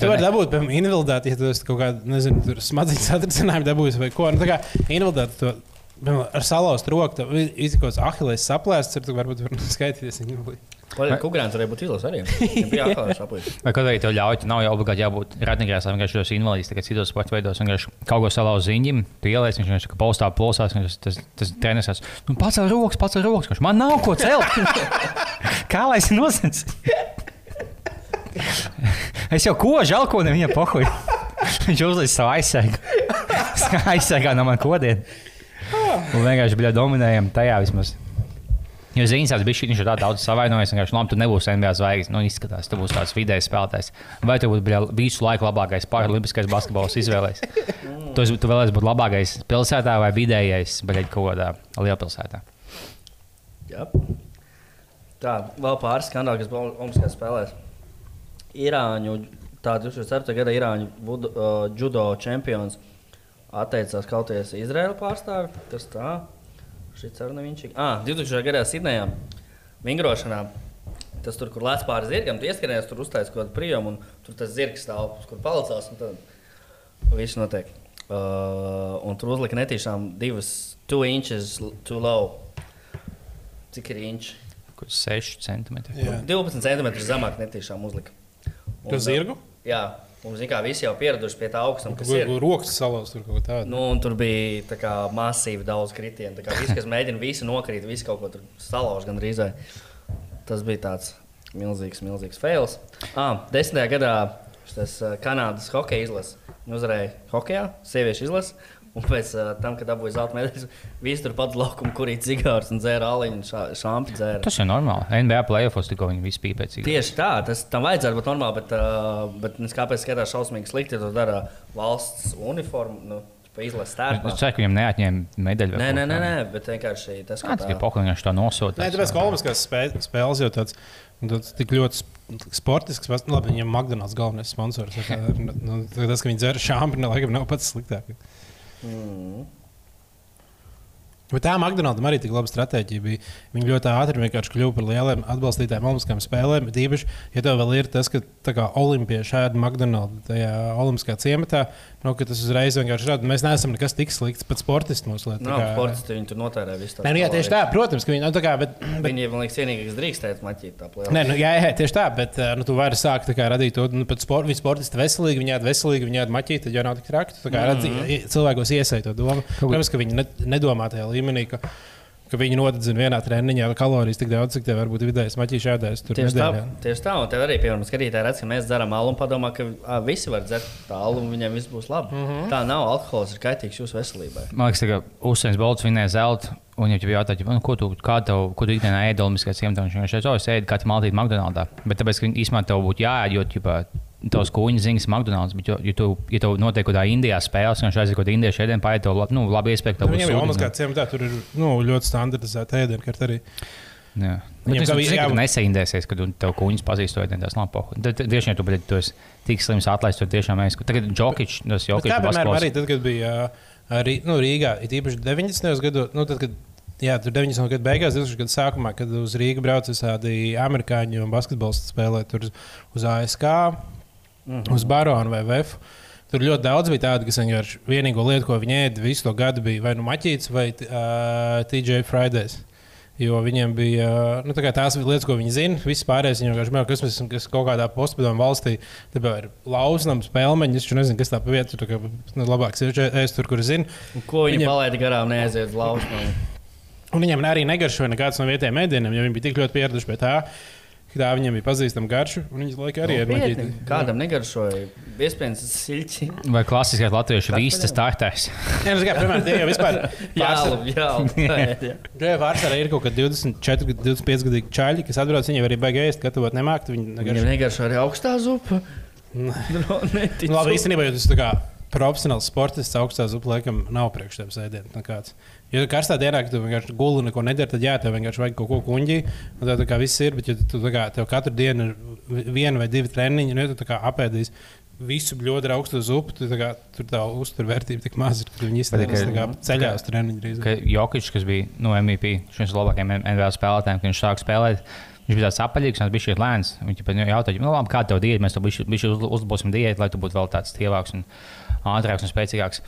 Vai vari ne- dabūt, piemēram, invaliditāti, ja esi kaut kādā, nezinu, tur smadzenes satricinājumu dabūjis vai ko. Nu, tā kā invaliditāti to piemēram, ar salauzt roku, tev izkos ahilēs saplēsts, tad tu varbūt var skaitīties invalīdi. Kukurēns varēja būt vilos arī. Vai kaut tev ļauj, nav jau obligāti jābūt ratiņkrēslā, vienkārši tos invalīdus, tagad citos sporta veidos, vienkārši kaut ko salauzt ziņģim, tu ieliec, viņš vienkārši paustā plosās, un tas, tas, treneris, nu pats ar rokas, pats ar rokas, viņš man nav ko celt. Kā lai es nosacītu? Es jau ko žēlko, nevienam pohuj. Viņš uzlīd savu aizsegu. Aizsegā no man kodiem. Un vienkārši bija dominējami tajā vismaz. Jo ziņas tās bija šī, viņš ir tā daudz savainojis. Viņš labi, tu nebūsi NBA zvaigznes. Nu, izskatās, tu būsi tāds vidējs spēlētājs. Vai tu bļa, visu laiku labākais paralimpiskais basketbols izvēlējies? Tu, esi- tu vēlēsies būt labākais pilsētā vai vidējais, bet kaut kādā lielpilsētā. Jā. Tā, vēl pāris skandāli, kas bija Olimpiskajās spēlēs. Irāņu, tā 2004. gada Irāņu budu, uh, judo čempions atteicās kauties Izraēla pārstāvi. Tas tā, šis arī neviņš. Ah, 2000. gadā Sidnejā vingrošanā. Tas tur, kur lēca pāri zirgam, tu ieskrējies, tur uztaisīja kaut kādu prijumu, un tur tas zirgs stāv, uz kur palicās. un Tad viss notiek. Uh, un tur uzlika netīšām divas, two inches too low. Cik ir inči? Kur 6 centimetri. Jā. 12 centimetrus zemāk netīšām uzlika. Un, Tu zirgu? Jā, mums kā visi jau pieraduši pie tā augstuma, ir. kur rokas salauzt tur kaut ko tādu. Nu, tur bija tā kā, masīvi daudz kritienu. Tā kā Visi, kas mēģina, visi nokrīt, visi kaut ko tur salauž gan drīzāk. Tas bija tāds milzīgs, milzīgs fails. Ah, desmitajā gadā šis uh, Kanādas hokeja izlase uzvarēja hokeja, sieviešu izlase. Un pēc uh, tam, kad dabūja zelta medaļu, visi tur pats laukuma kurīt cigārus un dzēra aliņu, šā, šāpi dzēra. Tas ir normāli. NBA playoffs tikko viņi visi bija pēc cik. Tieši tā, tas tam vajadzētu būt normāli, bet, uh, bet es kāpēc skatās šausmīgi slikti, ja to dara valsts uniforma, nu, izlases Es tērpā. ceru, ka viņam neatņēma medaļu. Nē, nē, nē, kā. nē, bet vienkārši tas, Kāds bija pokliņš to nosūtījis? Nē, tāpēc, ka Olimpiskās spē- spēles jau tāds, tāds tik ļoti sp- sportisks, nu, labi, viņam McDonald's galvenais sponsors. tā kā, Nu, tas, ka viņi dzer šāpri, laikam nav pats sliktākais. Mm. Bet tā McDonald's arī tik laba stratēģija bija. Viņi ļoti ātri vienkārši kļuva par lieliem atbalstītājiem Olimpiskajām spēlēm. Bet īpaši, ja tev vēl ir tas, ka kā olimpieši ēd McDonald's tajā Olimpiskā ciematā, nu, ka tas uzreiz vienkārši rada. Mēs neesam nekas tik slikts, pat sportisti mūsu lietā. Nav sportisti, viņi tur notērē visu. Nē, nu, jā, tieši tā, protams, ka viņi nu, tā kā, bet, bet, Viņi, man liekas, vienīgais, drīkstēt maķīt tā plēnā. Nē, nu, jā, jā, tieši tā, bet nu, tu vari sākt tā kā, radīt to nu, pēc sport, viņi sportisti veselīgi, viņi ēd veselīgi, viņi ēd maķīt, tad jau nav tik traki. Tu tā kā redzi, mm. cilvēkos iesaistīja to domu. Protams, ka viņi ne, nedomā tajā līmenī, ka, ka viņi nodedzina vienā treniņā kalorijas tik daudz, cik tev var būt vidējais maķīšu ēdājs. Tur Tieši tā, tieši tā, un tev arī, piemēram, skatītāji redz, ka mēs dzeram alu un padomā, ka ā, visi var dzert alu un viņiem viss būs labi. Mm -hmm. Tā nav alkohols, ir kaitīgs jūsu veselībai. Man liekas, ka Usains Bolts vinēja zeltu. Un, ja jūs jautājat, nu, ko tu, tev, ko tu ikdienā ēdi Olimpiskajā ciematā, viņš vienkārši teica, o, es ēdu katru maltīti McDonald's. Bet tāpēc, ka īstenībā tev būtu jāēd, jo, ģipā, tavs kūņas ziņas McDonald's, bet, jo, ja tu, ja tev notiek kaut kādā Indijā spēlē, un ir kaut kāda indiešu ēdiena, pārējai tev, nu, labi iespēja, ka tev Nu, būs Viņam jau sūdiņa. Olimpiskā ciematā tur ir nu, ļoti standartizēta ēdienkarta arī. Jā. Viņam Viņam kā kā bija bija jā- nesaindēsies, kad tu- tev kuņģis pazīstot, tas nav pohu. Tad tieši ja tu, tu esi tik slims atlaists, tu tiešām esi. Tagad Džokičs, tas Bet Jokičs Tā piemēram arī tad, kad bija arī, nu, Rīgā, it īpaši 90. gados, nu, tad, kad Jā, tur 90. gadu beigās, 2000. gadu sākumā, kad uz Rīgas brauca visādi amerikāņu un basketbolisti spēlēt tur uz- uz ASK, Mhm. uz Baronu vai VF. Tur ļoti daudz bija tādu, kas vienkārši vienīgo lietu, ko viņi ēda visu to gadu, bija vai nu maķītis vai uh, TJ Fridays. Jo viņiem bija nu, tā tās lietas, ko viņi zina. Viss pārējais viņam vienkārši bija, kas kas kaut kādā postpadomu valstī. Tāpēc ir lausnams, pelmeņi. Es nezinu, kas tā pa vietu. Kā nu, labāks ir ēst tur, kur zina. Ko viņi Viņam- palaida garām, neaiziet uz lausmu. Un viņiem arī negaršoja nekāds no vietējiem mēdieniem, jo viņi bija tik ļoti pieraduši pie tā. Tā viņiem bija pazīstama garša, un viņas laikā arī ir maģiski. Kādam negaršoja? Iespējams, tas ir siļķi. Vai klasiskais latviešu vistas startēs? Jā, nu, kā, piemēram, tie jau vispār Jā, pārsvarā- labi, jā. Tie pārsvarā ir kaut kādi 24, 25 gadu čaļi, kas atbrauc, viņi arī baigi ēst, gatavot nemākt. Viņi Viņam negaršo. negaršo arī augstā zupa. Nu, Neticu. Nu, labi, īstenībā, jo tas tā kā profesionāls sportists augstā zupa laikam nav priekš tiem sēdieniem. Ja tu karstā dienā, kad tu vienkārši guli un neko nedari, tad jā, tev vienkārši vajag kaut ko kuņģī. un Tā, tā kā viss ir, bet ja tu tā kā, tev katru dienu ir viena vai divi treniņi, un ja tu tā kā apēdīsi visu ar augstu zupu, tad tā tur tā uzturvērtība tik maz ir, ka viņi tā kā ceļā uz treniņu Jokičs, kas bija nu, MVP, viņš viens no labākajiem NBA spēlētājiem, kad viņš sāka spēlēt. Viņš bija tāds apaļīgs, viņš bija lēns. Viņš jau jautāja, nu, labi, kāda tev diēta, mēs uz- uzlabosim diētu, lai tu būtu vēl tāds tievāks un ātrāks un spēcīgāks.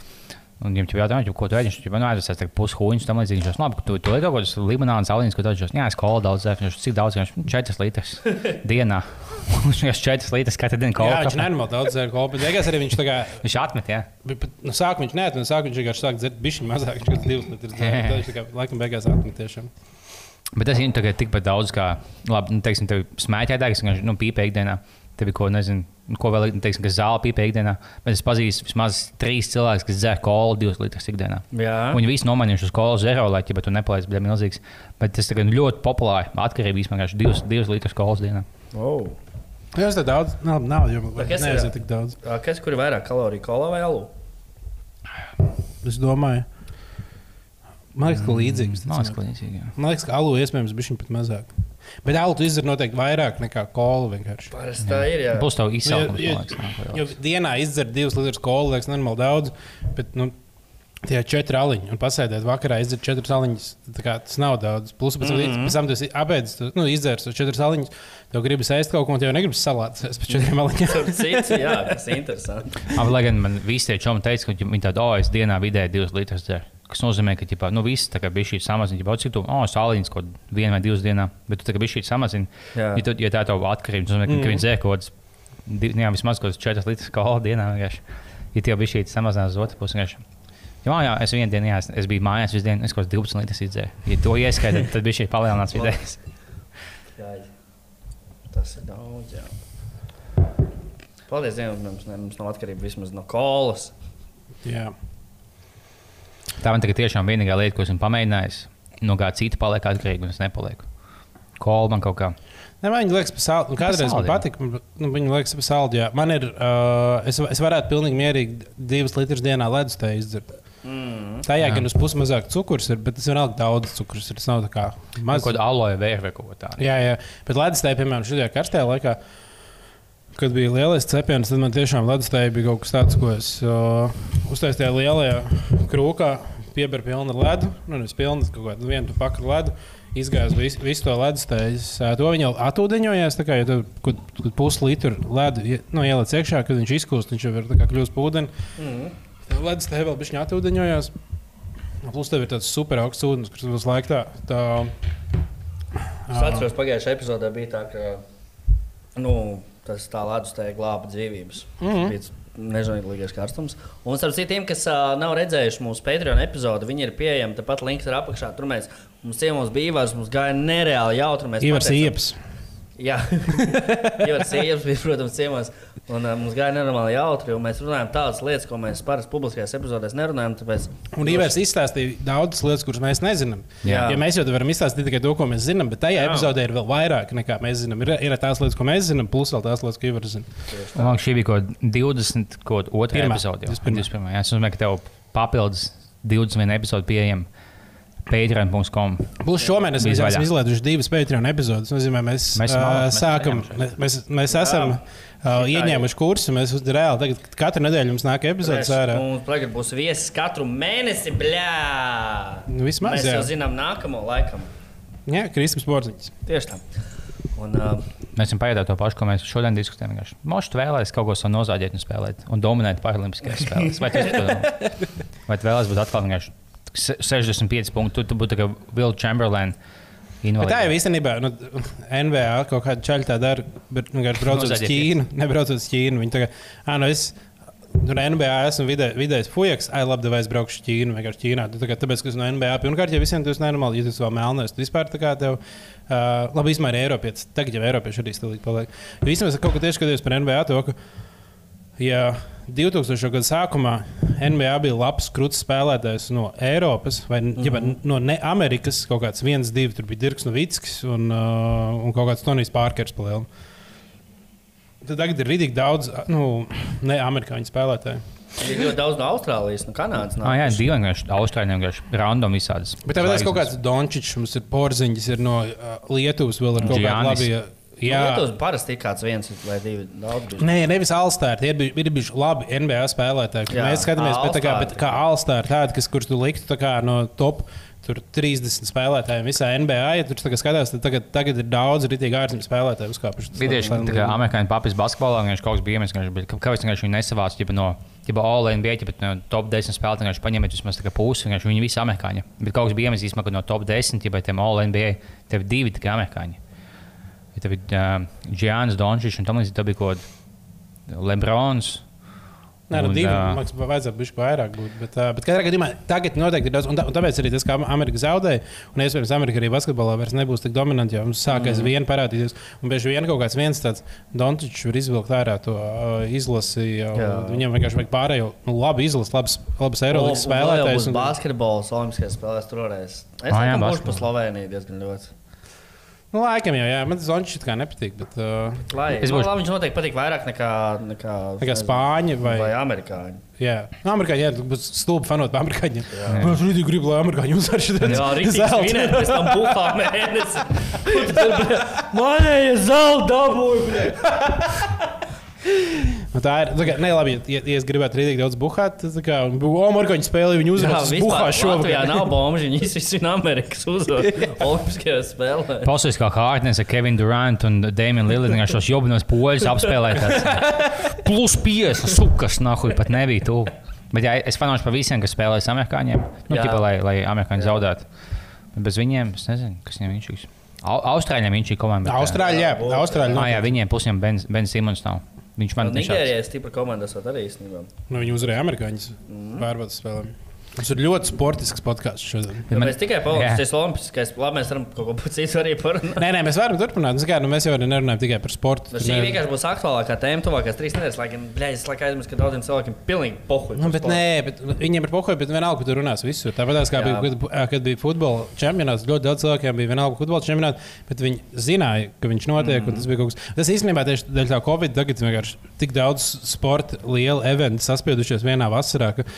Un viņam jau jautāja, ko tu ēdi. Viņš jau nu, tas ir pushuņš, tam līdzīgi. Viņš jau labi, tu, tu ēdi kaut kādas limonādas, aliņas, ko ēdi. Jā, es kolu daudz, viņš cik daudz, viņš 4 litras dienā. Viņš vienkārši 4 litras katru dienu Jā, kolu. viņš nenormāli daudz dzēra kolpu, bet beigās arī viņš tā kā Viņš atmet, jā. Bet, bet, nu, sākumā viņš neatmet, sākumā viņš vienkārši sāk dzert bišķiņu mazāk, viņš kaut kāds divus litrus dzēra. Tad viņš tā kā laikam beigās atmet tiešām. Bet tas ir tagad tikpat daudz, kā, labi, nu, teiksim, tev smēķētājs, kas nu, pīpē ikdienā. Tev ir ko, nezinu, ko vēl, teiksim, kas zāle pīpē ikdienā. Bet es pazīstu vismaz trīs cilvēkus, kas dzer kolu divas litras ikdienā. Jā. Viņi visi nomainījuši uz kolu zero, lai ja tu nepaliec bija milzīgs. Bet tas tagad ļoti populāri. Atkarība vienkārši divas, divas litras kolas dienā. Oh. Jā, tas ir daudz. Nav, nav jau Tā neaiziet tik daudz. Kas kur ir vairāk kaloriju, kola vai alu? Es domāju, man liekas, ka līdzīgs. Man liekas, ka jā. Man liekas, ka alu iespējams bija pat mazāk. Bet alu tu izdzer noteikti vairāk nekā kola vienkārši. Parasti tā ir. Jā. Būs nāk vēl. Jo dienā izdzer divas litras kola, liekas, normāli daudz. Bet, nu, Tie ir četri aliņi, un pasēdēt vakarā izdzert četras aliņas. tā kā Tas nav daudz. Plus, pēc, mm. -hmm. pēc tam tu esi apēdis, tu, nu, izdzēris tos četras aliņas. Tev gribas ēst kaut ko, un tev negribas salātus pēc četriem aliņiem. Cits, jā, tas ir interesanti. Lai gan man visi tie čomi teica, ka viņi tādu, es dienā vidēji divas litras dzeru. Tas nozīmē, ka ģipā, nu, viss bija šī samazināta. Jau citu, oh, sāliņas kaut vienu vai divas dienā, bet tu bija šī samazināta. Ja, tu- ja tā ir tava atkarība, ka, mm. viņi dzēr kaut nu jā, vismaz kaut kādas 4 litras kola dienā. vienkārši. Ja tie bija šī samazināta uz otru pusi, vienkārši. Jā, jā, es vienu dienu, jā, es, es biju mājās, visu dienu, es kaut kādas 12 litras izdzēru. Ja to ieskaitām, tad bija šī palielināts vidējais. Tas ir daudz. Jā. Paldies Dievam, mums, mums nav atkarība vismaz no kolas. Jā. Tā man tagad tiešām vienīgā lieta, ko esmu pamēģinājis, no kā cita paliek atkarīga, un es nepalieku. Kola man kaut kā. Ne, man viņa liekas, ka saldi. Nu, kādreiz man bet, nu, viņa liekas, ka. Jā. Man ir, uh, es, es varētu pilnīgi mierīgi divas litras dienā ledus te izdzert. Mm. Tajā Jā. gan uz pusi mazāk cukurs ir, bet tas vēl daudz cukurs. Ir, tas nav tā kā Kaut maz. kāda aloe vera vai kaut ko tādu. Jā, jā. Bet ledus te, piemēram, šajā karstajā laikā. Kad bija lielais cepiens, tad man tiešām ledustēji bija kaut kas tāds, ko es uh, uztaisīju tajā lielajā krūkā, pieberu pilnu ar ledu. Nu, nevis pilnu, kaut kādu vienu pakaļ ledu. Izgāzu visu, visu to ledustēju. To viņa jau atūdeņojās, kā ja tu, kad, kad puslitru ledu nu, ieliec iekšā, kad viņš izkūst, viņš jau ir kļūst par ūdeni. Mm. Tad ledustēji vēl bija atūdeņojās. Plus tev ir tāds super augsts ūdens, kurš visu laiku tā. tā Es atceros, pagājušajā epizodē bija tā, ka nu, tas tā ledus te glāba dzīvības. Mm. -hmm. Bija nežēlīgais karstums. Un starp citiem, kas uh, nav redzējuši mūsu Patreon epizodi, viņi ir pieejami. Tāpat links ir apakšā. Tur mēs mums ciemos bija Ivars, mums gāja nereāli jautri. Mēs Ivars Ieps. Jā, Ivars Ieps bija, protams, ciemos. Un uh, mums gāja nenormāli jautri. un Mēs runājam tādas lietas, ko mēs parasti publiskajās epizodēs nerunājam. Tāpēc Un Ivars izstāstīja daudzas lietas, kuras mēs nezinām. Jā. Ja mēs jau varam izstāstīt tikai to, ko mēs zinām, bet tajā Jā. epizodē ir vēl vairāk nekā mēs zinām. Ir, ir tās lietas, ko mēs zinām, plus vēl tās lietas, ko Ivars zina. Man liekas, šī bija kaut kāda 20, kaut kāda otrā Pirmā. epizode. jau. 21. 21. Jā, es domāju, ka tev papildus 21 epizode pieejama. Patreon.com. Būs šomēnes, mēs esam izlaiduši divas Patreon epizodes. Tas nozīmē, mēs, Mēs uh, sākam, mēs, mēs, mēs esam uh, ieņēmuši kursu. Mēs uz reāli tagad katru nedēļu mums nāk epizodes ārā. Mums tagad būs viesis katru mēnesi, bļā! Nu, vismaz, Mēs jā. jau zinām nākamo laikam. Jā, Kristaps Borziņš. Tieši tā. Un, uh, Mēs esam pajautājuši to pašu, ko mēs šodien diskutējam. vienkārši. Mošs vēlēs kaut ko savu nozāģēt un spēlēt, un dominēt Paralimpiskajās spēlēs. Vai par to? Vai tu vēlēsies būt atkal vienkārši 65 punkti? Tu, tu būtu kā Will Chamberlain. Bet tā jau īstenībā nu, NBA kaut kāda čaļa tā dara, bet vienkārši braucot uz. Ķīnu. Nebraucot uz Ķīnu. Viņi tagad, ah, nu es. Tur NBA esmu vidē, vidējais fujaks, ai, labi, vai es braukšu uz Ķīnu, vienkārši Ķīnā. Tu, tā kā, tāpēc, ka es no NBA pirmkārt, ja visiem tas nenormāli, ja esi vēl melnēs, tad vispār tā kā tev, uh, labi, izmēr Eiropietis, tagad jau Eiropieši arī stilīgi paliek. Jo īstenībā kaut ko tieši skaties par NBA to, ka, ja 2000. gada sākumā NBA bija labs krūtis spēlētājs no Eiropas vai mm. -hmm. no ne Amerikas, kaut kāds viens, divi, tur bija Dirks Novickis un, uh, un kaut kāds Tonijs Pārkers palielināts. Tad tagad ir rītīgi daudz nu, ne amerikāņu spēlētāju. ir ļoti daudz no Austrālijas, no Kanādas. Ah, jā, divi vienkārši Austrāļiem vienkārši random visādas. Bet ir kaut kāds Dončičs, mums ir Porziņš, ir no uh, Lietuvas, vēl ir kaut kāda labi. Jā, Jā, tas parasti ir kāds viens vai divi daudz. Nē, nevis Alstāra. Ir, bij- ir bijuši labi NBA spēlētāji. kur Jā, Mēs skatāmies, bet, kā, All-Star. bet kā Alstāra, tāda, kas, kurš tu liktu kā no top. Tur 30 spēlētājiem visā NBA. Ja tur tagad skatās, tad tagad, tagad ir daudz rītīgi ārzemju spēlētāju uzkāpuši. Bija tieši tā, kā amerikāņu papis basketbolā, viņš kaut kas bija iemesls, kāpēc viņš nesavāca ģipa, no ģipa, All NBA, ģipa, no top 10 spēlētājiem, viņš paņēma vismaz pusi, viņš viņi visi amerikāņi. Bet kaut kas bija iemesls, ka no top 10, ja tiem All NBA, tev ir divi tikai amerikāņi. Ja tev ir uh, Giannis Dončičs un tam līdzīgi, tad bija kaut kāds Lebrons. Nē, nu, divi. liekas, vajadzētu būt vairāk. Būt, bet, uh, bet katrā gadījumā tagad noteikti ir daudz. Un, tā, un tāpēc arī tas, ka Amerika zaudēja, un iespējams Amerika arī basketbolā vairs nebūs tik dominanta, jo mums sākās mm. vien parādīties. Un bieži vien kaut kāds viens tāds Dončičs var izvilkt ārā to uh, izlasi. Viņam vienkārši vajag pārējo nu, labi izlasīt, labs, labs jau spēlētājs. un- Basketbols, Olimpiskajās spēlēs tur varēs. Es domāju, ka būšu pa. Sloveniju diezgan ļoti. Nu, laikam jau, jā, man tas Dončičs kā nepatīk. Bet, uh, Lai, Es es būšu... būšu- Viņš noteikti patīk vairāk nekā, nekā, kā spāņi vai, vai amerikāņi. Jā, nu, amerikāņi, jā, būs stulbi fanot par amerikāņiem. Es arī gribu, lai amerikāņi uzvar šo Jā, rīktīgi svinēt, pēc tam buhā mēnesi. Manēja zelta dabūja. Nu, tā ir. Tā kā, ne, labi, ja, ja es gribētu rītīgi daudz buhāt, tad, kā, o, Markoņa spēlē, viņi Jā, uzvarēs buhā šovakar. nav bomži, viņi visi no Amerikas uzvar Olimpiskajās spēlēs. Pasaules kā Hārtnes ar Kevinu Durantu un Dēmonu vienkārši šos jobinos poļus apspēlēt. Plus 5, sukas, nahuj, pat nebija tu. Bet jā, es fanošu par visiem, kas spēlēs amerikāņiem. Nu, Jā. ķipa, lai, lai amerikāņi zaudētu. Bet bez viņiem, es nezinu, kas viņiem viņš ir. Austrāļiem viņš ir komanda. bet, Austrāļi, jā, Austrāļi. Ah, jā, viņiem pusiem Ben, ben Simons nav. Viņš man viņš Nigērijā ir stipra komanda, esot arī īstenībā. Nu, viņi uzvarēja amerikāņus pārbaudas spēlēm. Mums ir ļoti sportisks podkāsts šodien. Bet man- Mēs tikai Jā. palīdzēsim Olimpiskais. Labi, mēs varam kaut ko citu arī parunāt. Nē, nē, mēs varam turpināt. Nu, kā, nu, mēs jau nerunājam tikai par sportu. Tur šī ne- vienkārši būs aktuālākā tēma tuvākās trīs nedēļas. Lai gan, es laikā aizmirsu, ka daudziem cilvēkiem pilnīgi pohuļ. Nu, bet nē, bet viņiem ir pohoja, bet vienalga, ka tur runās visur. Tāpat kā Jā. bija, kad, kad bija futbola čempionāts, ļoti daudz cilvēkiem bija vienalga futbola čempionāts, bet viņi zināja, ka viņš notiek. Mm. Tas bija kaut kas. Tas īstenībā tieši dēļ tā Covid tagad vienkārši tik daudz sporta, liela eventa saspiedušies vienā vasarā, ka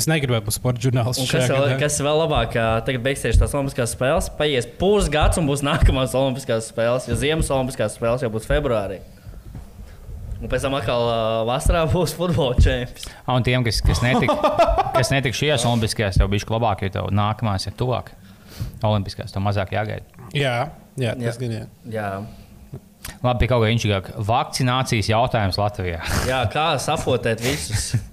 es negribēju būt sporta žurnālists. Un kas vēl, gadā. kas vēl labāk, tagad beigsies tās Olimpiskās spēles, paies pusgads un būs nākamās Olimpiskās spēles, jo Ziemas Olimpiskās spēles jau būs februārī. Un pēc tam atkal ā, vasarā būs futbola čempions. Ah, Un tiem, kas, kas netika, kas netika šajās olimpiskajās, jau bija labāk, jo tev nākamās ir tuvāk. Olimpiskās, tev mazāk jāgaida. Jā, jā, tas gan jā. Jā. Labi, pie kaut kā inčīgāk. Vakcinācijas jautājums Latvijā. Jā, kā sapotēt visus?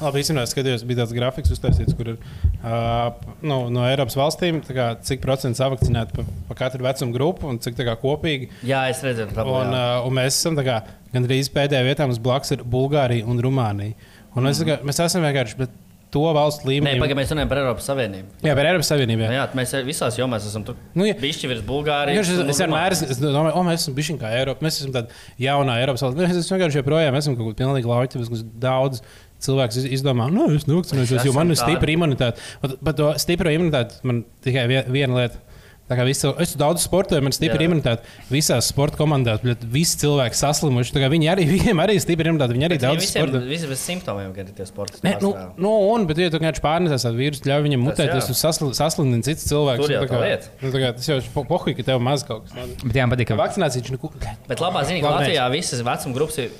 Labi, īstenībā es skatījos, bija tāds grafiks uztaisīts, kur ir uh, nu, no Eiropas valstīm, tā kā, cik procents savakcinēti pa, pa katru vecumu grupu un cik tā kā, kopīgi. Jā, es redzēju, ka Un, uh, un mēs esam tā kā, gandrīz pēdējā vietā, mums blakus ir Bulgārija un Rumānija. Un mēs, tā kā, mēs esam vienkārši bet to valstu Nē, līmenī. pagaidām mēs runājam par Eiropas Savienību. Jā, par Eiropas Savienību. Nu, Jā. jā, mēs visās jomās esam tur. Nu, jā. Bišķi virs Bulgārijas. es, es vienmēr domāju, o, mēs esam bijuši kā Eiropa. Mēs esam tāda jaunā Eiropas valsts. Mēs esam vienkārši joprojām esam kaut kur pilnīgi lauķi. Mēs daudz cilvēks iz- izdomā, nu, es nevakcinēšos, jo man ir stipra imunitāte. Bet par to stipro imunitāti man tikai vie- viena lieta. Tā kā visi, es daudz sportoju, man ir stipra imunitāte. Visās sporta komandās, bet visi cilvēki saslimuši. Viņi arī, viņiem arī ir stipra imunitāte. Viņi arī Bet daudz sporto. visi bez simptomiem, kad ir tie sports. Nē, nu, nu, un, bet, ja tu vienkārši pārnesēsi tādu vīrusu, ļauj viņam Tas mutēties jā. un sasli- saslindināt citus cilvēkus. Tur jau Nu, tā kā- lieta. nu, tā kā Tas jau ir po- pohuļ, ka tev maz kaut kas tāds. Bet jā, patīk, ka Vakcinācija viņš neko. Bet labā ziņa, ka Latvijā visas vecuma grupas ir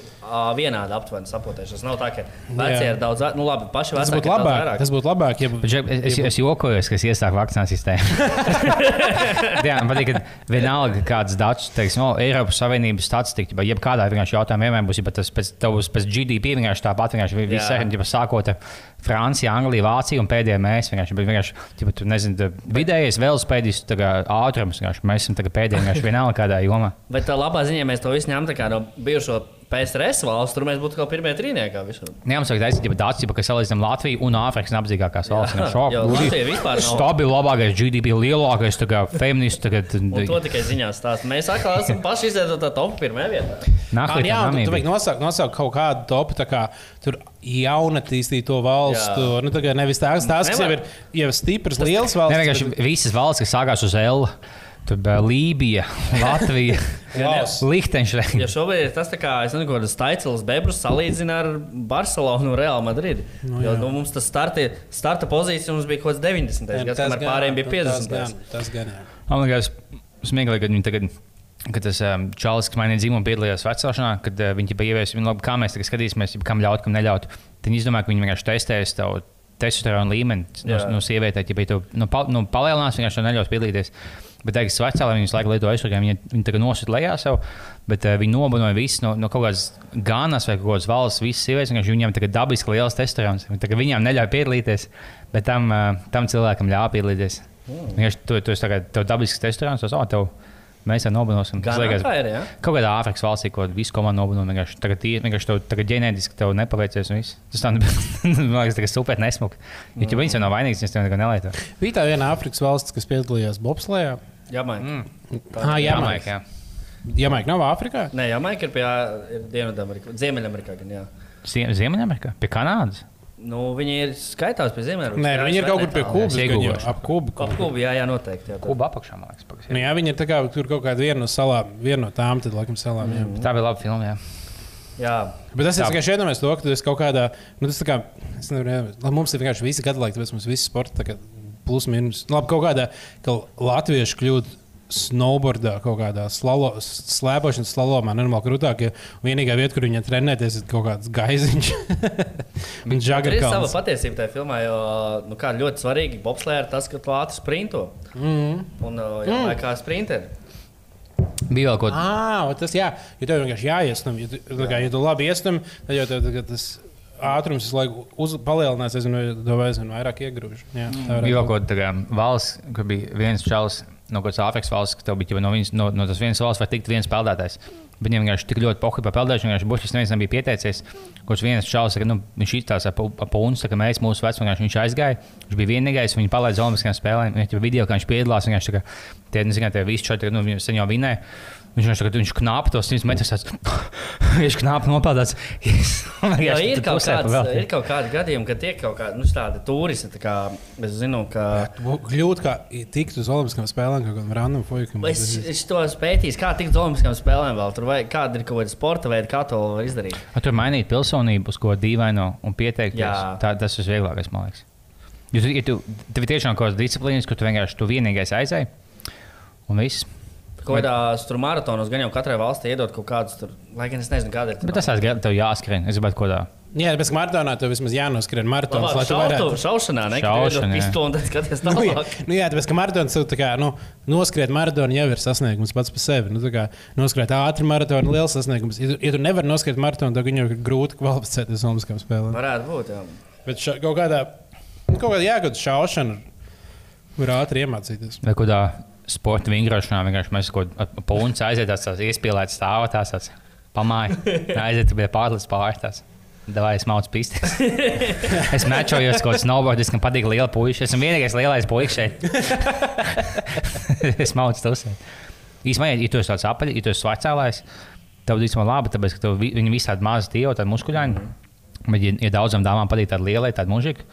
vienādi aptuveni sapotējušas. Nav tā, ka vecie Jā. ir daudz, nu labi, paši Tas vecāki būtu ir labāk. Tas būtu labāk, ja Žek, es, es, es jokojos, ka es iesāku vakcinācijas sistēmu. Jā, man patīk, ka vienalga kāds datus, teiksim, no Eiropas Savienības statistika, vai jebkādā vienkārši jautājumā vienmēr būs, ja tas pēc, tavs, pēc GDP vienkārši tāpat, vienkārši visai, ja sākot ar Franciju, Angliju, Vāciju un pēdējie mēs vienkārši, bet vienkārši, ja tu nezini, tā vidējais velospēdis, tā kā ātrums, vienkārši mēs esam pēdējie vienkārši vienalga kādā jomā. Bet tā labā ziņā mēs to visu ņemam tā kā no bijušo PSRS valsts. Tur mēs būtu kā pirmie trīniekā visur. Jā, mums vajag taisīt jau datus, ja, kas salīdzinām Latviju un Āfrikas nabadzīgākās valsts. Jā, Šok, jo Latvija vispār nav. Stabili labākais GDP, lielākais feminists. Tagad, Un to tikai ziņās stāsta. Mēs atkal esam paši izdevuši top pirmajā vietā. Nākamā Jā, un tu, vajag nosaukt, nosaukt kaut kādu topu, tā kā tur jaunatīstīto valstu. Jā. Nu, tā kā nevis tās, tās kas jau ir, jau ir stipras, lielas valsts. Ne, vienkārši visas valsts, kas sākās uz L. Tur bija Lībija, Latvija. Liechtensteina. Ja šobrīd ir tas, tā kā es nezinu, kādas taicīlas bebrus salīdzina ar Barcelonu un Real Madrid. Nu, No, jo jā. nu, mums tas starta, starta pozīcija mums bija kaut kāds 90. Jā, gads, kamēr pārējiem bija tas 50. gan, Tas gan. Man liekas, smieklīgi, ka viņi tagad. Kad tas um, čalis, kas mainīja dzimumu, piedalījās vecāšanā, kad uh, viņi bija ieviesuši, labi, kā mēs tagad skatīsimies, kam ļaut, kam neļaut. Tad viņi izdomāja, ka viņi vienkārši testēs tavu testosteronu līmeni no, no sievietēm. Ja tu nu, pa, nu, palielinās, vienkārši neļaus piedalīties. Bet, teikts, vecāki viņus laikam lieto aizsargājumu, viņi, viņi tagad nosūta lejā sev, bet uh, viņi nobanoja visus no, no kaut kādas Gānas vai kaut kādas valsts, visas sievietes. vienkārši Viņiem tagad dabiski liels testosterons. Viņi tagad Viņām neļauj piedalīties, bet tam, uh, tam cilvēkam ļāva piedalīties. Mm. Vienkārši tu, tu esi tagad tev dabisks testosterons, tas oh, tev. Mēs nobanosim. Tas Gan liekas, tā ir. Ja? Kaut kādā Āfrikas valstī, ko visu komandu nobanoja, vienkārši tagad, vienkārši tev tagad ģenētiski tev nepaveicies. un viss. Tas tā, man liekas, tas super nesmuki. Jo ja viņas jau nav vainīgas, viņas tev neko nelieto. Bija tā viena Āfrikas valsts, kas piedalījās bobslējā. Jamaika. Mm. Ah, jā, Jamaika, jā. Jamaika nav Āfrikā. Nē, Jamaika ir pie ir Dienvidamerikā, Ziemeļamerikā. gan, jā. Zie- Ziemeļamerikā, pie Kanādas. Nu, viņi ir skaitās pie Ziemeļamerikas. Nē, viņi ir kaut kur pie Kubas. Iegūlēšu. Ap Kubu. Ap kubu, jā, jā, noteikti. Jā. Kuba apakšā, man liekas. pagaidi. Nu, jā, viņi ir tā kā tur kaut kāda viena no salām, viena no tām, tad, laikam, salām. Mm. Tā bija laba filma. Jā. jā. Bet tas ir tikai šeit, mēs to, ka tu esi kaut kādā, nu, tas tā kā, es nevaru, lai mums ir vienkārši visi gadi laiki, tāpēc mums visi sporta, tā kā plus mīnus. Labi, kaut kādā, ka latvieši kļūt snowboardā, kaut kādā slalo, slēpošanas slalomā, nenormāli krūtākie. Vienīgā vieta, kur viņi trenēties, ir kaut kāds gaiziņš. Un Tur ir sava patiesība tajā filmā, jo nu, kā, ļoti svarīgi bobslēgā ir tas, ka tu ātri sprinto. Mm. Un uh, jā, mm. kā sprinteri. Bija vēl kaut kas. Ah, tas jā, jo tev vienkārši jāiestam. Ja tu, tā kā, ja tu labi iestam, tad jau tev tagad tas ātrums visu laiku uz, palielinās, es aizvien vairāk iegrūž. Jā, tā Bija vēl kaut kāda valsts, kur bija viens čalis no kādas Āfrikas valsts, ka tev bija no, viņas, no, no tas vienas valsts, var tikt viens spēlētājs. Viņam vienkārši tik ļoti pohi par peldēšanu, vienkārši būs, neviens nebija pieteicies. Kurš viens čalis, ka nu, viņš iztās ap pūnu, ka mēs mūsu vecumā viņš aizgāja. Viņš bija vienīgais, viņš palaida Olimpiskajām spēlēm. Viņš bija video, kā viņš piedalās. Viņš tā kā tie, nezinu, tie visi četri, nu, sen jau vinēja. Viņš vienkārši tagad viņš knāpa tos 100 metrus. Viņš knāpa nopeldēts. Jā, ir, kaut kāds, ir kaut kādi gadījumi, kad tiek kaut kādi nu, tādi turisti. Tā kā, es zinu, ka. Kļūt kā tikt uz Olimpiskām spēlēm, kaut kādam random fuikam. Es, es to pētīju, kā tikt uz Olimpiskajām spēlēm vēl. Tur vai kāda ir kaut kāda sporta veida, kā to var izdarīt. Tur mainīt pilsonību uz ko dīvaino un pieteikties. Tā, tas ir vieglākais, man liekas. Tu- ja tu, tev ir tiešām kaut kādas disciplīnas, kur tu vienkārši tu vienīgais aizēji. Un viss. Kaut kādās tur maratonos gan jau katrai valstī iedod kaut kādus tur, lai gan es nezinu, kāda ir. Bet tas aizgāja, tev jāskrien. Es gribētu kaut kādā. Jā, bet maratonā tev vismaz jānoskrien maratons, lai tu varētu. šaušanā, ne Šaušana, jā. pistoli tad skaties Nu, jā, tālāk. nu, jā, tāpēc, ka maratons jau tā kā, nu, noskriet maratonu jau ir sasniegums pats par sevi. Nu, tā kā noskriet ātri maratonu, liels sasniegums. Ja tu, ja tu nevari noskriet maratonu, tad viņam ir grūti kvalificēties Olimpiskām spēlēm. Varētu būt, jā. Bet ša, kaut kādā, kaut kādā jāgada šaušana var ātri iemācīties. Vai kādā sporta vingrošanā vienkārši mēs kaut kādā punci aiziet, tās, iespēlētas stāvot, tās, pamāja. Aiziet, bija pārlis pārstās. Davai, es mācu pistes. es mečojos kaut kādā snowboardā, man patīk liela puiša. Esmu vienīgais lielais puisis šeit. es mācu to uzsākt. Īsumā, ja tu esi tāds apaļš, ja tu esi vecālais, tev īstenībā labi, tāpēc, ka tev, vi- viņi visi tādi mazi tie, tādi muskuļaini. Bet, ja, ja daudzām dāmām patīk tāda liela, tāda mūžīga,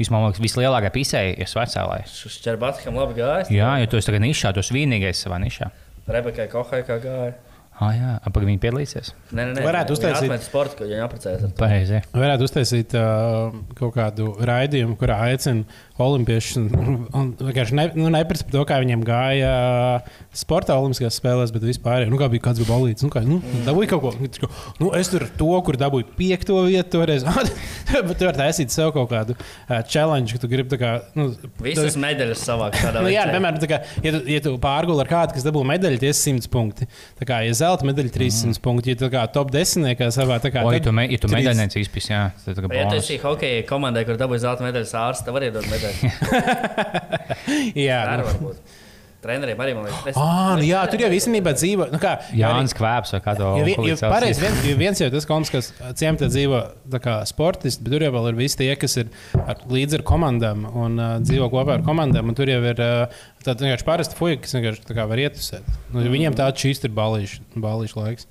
Jūs man liekas, vislielākā pisē ir svecēlājs. Šķerbatkam labi gājis. Jā, jo tu esi tagad nišā, tu esi vienīgais savā nišā. Rebekai Kohai kā gāja. Ah, jā, apakā viņi piedalīsies. Nē, nē, nē. Varētu uztaisīt- atmet sportu, ka ar to. Pareizi. Varētu uztaisīt uh, kaut kādu raidījumu, kurā aicina olimpiešus. Vienkārši ne, nu, neprasa par to, kā viņiem gāja sporta olimpiskajās spēlēs, bet vispār. Nu, kā bija kāds bija balīts. Nu, kā, nu, dabūju kaut ko. Nu, es tur to, kur dabūju piekto vietu, toreiz. bet tu vari taisīt sev kaut kādu uh, challenge, ka tu gribi. tā Kā, nu, Visas medaļas savā tādā Nu, jā, piemēram, tā kā, ja tu, ja tu pārguli ar kādu, kas dabū medaļu, tie ir 100 punkti. Tā kā, ja zelta medaļa 300 mm. punkti, ja tu kā top 10 savā, tā kā. O, ja tu, me, ja tu medaļnieks izpis, jā, tad tā kā Ja tu esi hokeja komandai, kur dabūji zelta medaļas ārsts, tad var iedot medaļu. Jā, Tā nu. var būt. Treneriem arī man liekas. Es- Ah, nu, jā, tur jau īstenībā dzīvo. Nu, kā, Jānis Kvēps vai kolīdzi sauc. pareizi, vien, jo viens jau tas koms, kas ciemtā dzīvo kā sportisti, bet tur jau vēl ir visi tie, kas ir ar, līdzi ar komandām un uh, dzīvo kopā ar komandām. un Tur jau ir uh, tāda vienkārši parasta fuja, kas vienkārši var ietusēt. Nu, viņiem tāds šīs ir balīšu, balīšu laiks.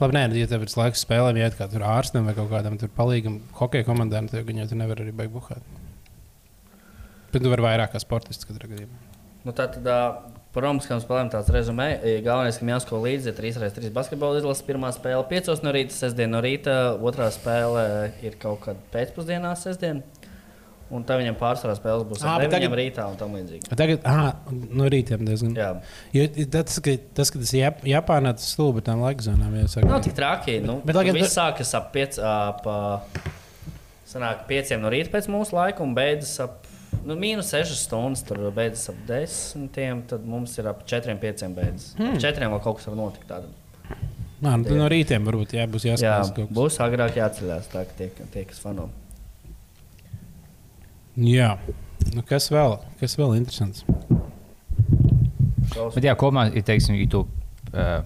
Labi, nē, ja tev ir laiks spēlēm, iet kā tur ārstam vai kaut kādam tur palīgam, hokeja komandām, tad viņi jau tur nevar arī beigt buhāt. Bet tu vari vairāk kā sportists katrā gadījumā. Nu, tā tad par Romas spēlēm tāds rezumē. Galvenais, ka jāsko līdzi ir 3x3 basketbola izlases pirmā spēle 5 no rīta, 6 no rīta, otrā spēle ir kaut kad pēcpusdienā, 6. Un tā viņam pārsvarā spēles būs Ā, ar bet 9 tagad- rītā un tam līdzīgi. Tagad, ah, no rīta diezgan. Jā. Jo tas, ka tas, ka tas Jap Japānā tas stulbi tām laika zonām, jau saka. Nav tik traki. Nu, Bet, lai gan viss sākas ap 5 no rīta pēc mūsu laika un beidzas ap nu, mīnus 6 stundas. Tur beidzas ap 10. Tad mums ir ap 4-5 beidzas. Hmm. 4 vēl kaut kas var notikt. Tāda. Nā, nu, no rītiem varbūt jā, būs Jā, jāskatās kaut kas. būs agrāk jāceļās. Tā, ka tie, tie kas fano. Jā. Nu, kas vēl? Kas vēl interesants? Bet, jā, kopumā, ja teiksim, ja tu, uh,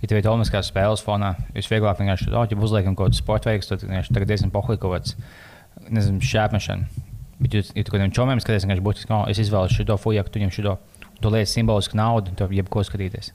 ja tev ir Olimpiskās spēles fonā, jūs vieglāk vienkārši oh, ja uzliekam kaut kādu sporta veidu, tad vienkārši tagad diezgan pohli kaut kāds, nezinu, šķēpmešana. Bet, ja, ja tu kādiem čomiem skaties, vienkārši būtiski, oh, es izvēlos šo fuju, tu viņam šo, tu liec simbolisku naudu, un tu jebko skatīties.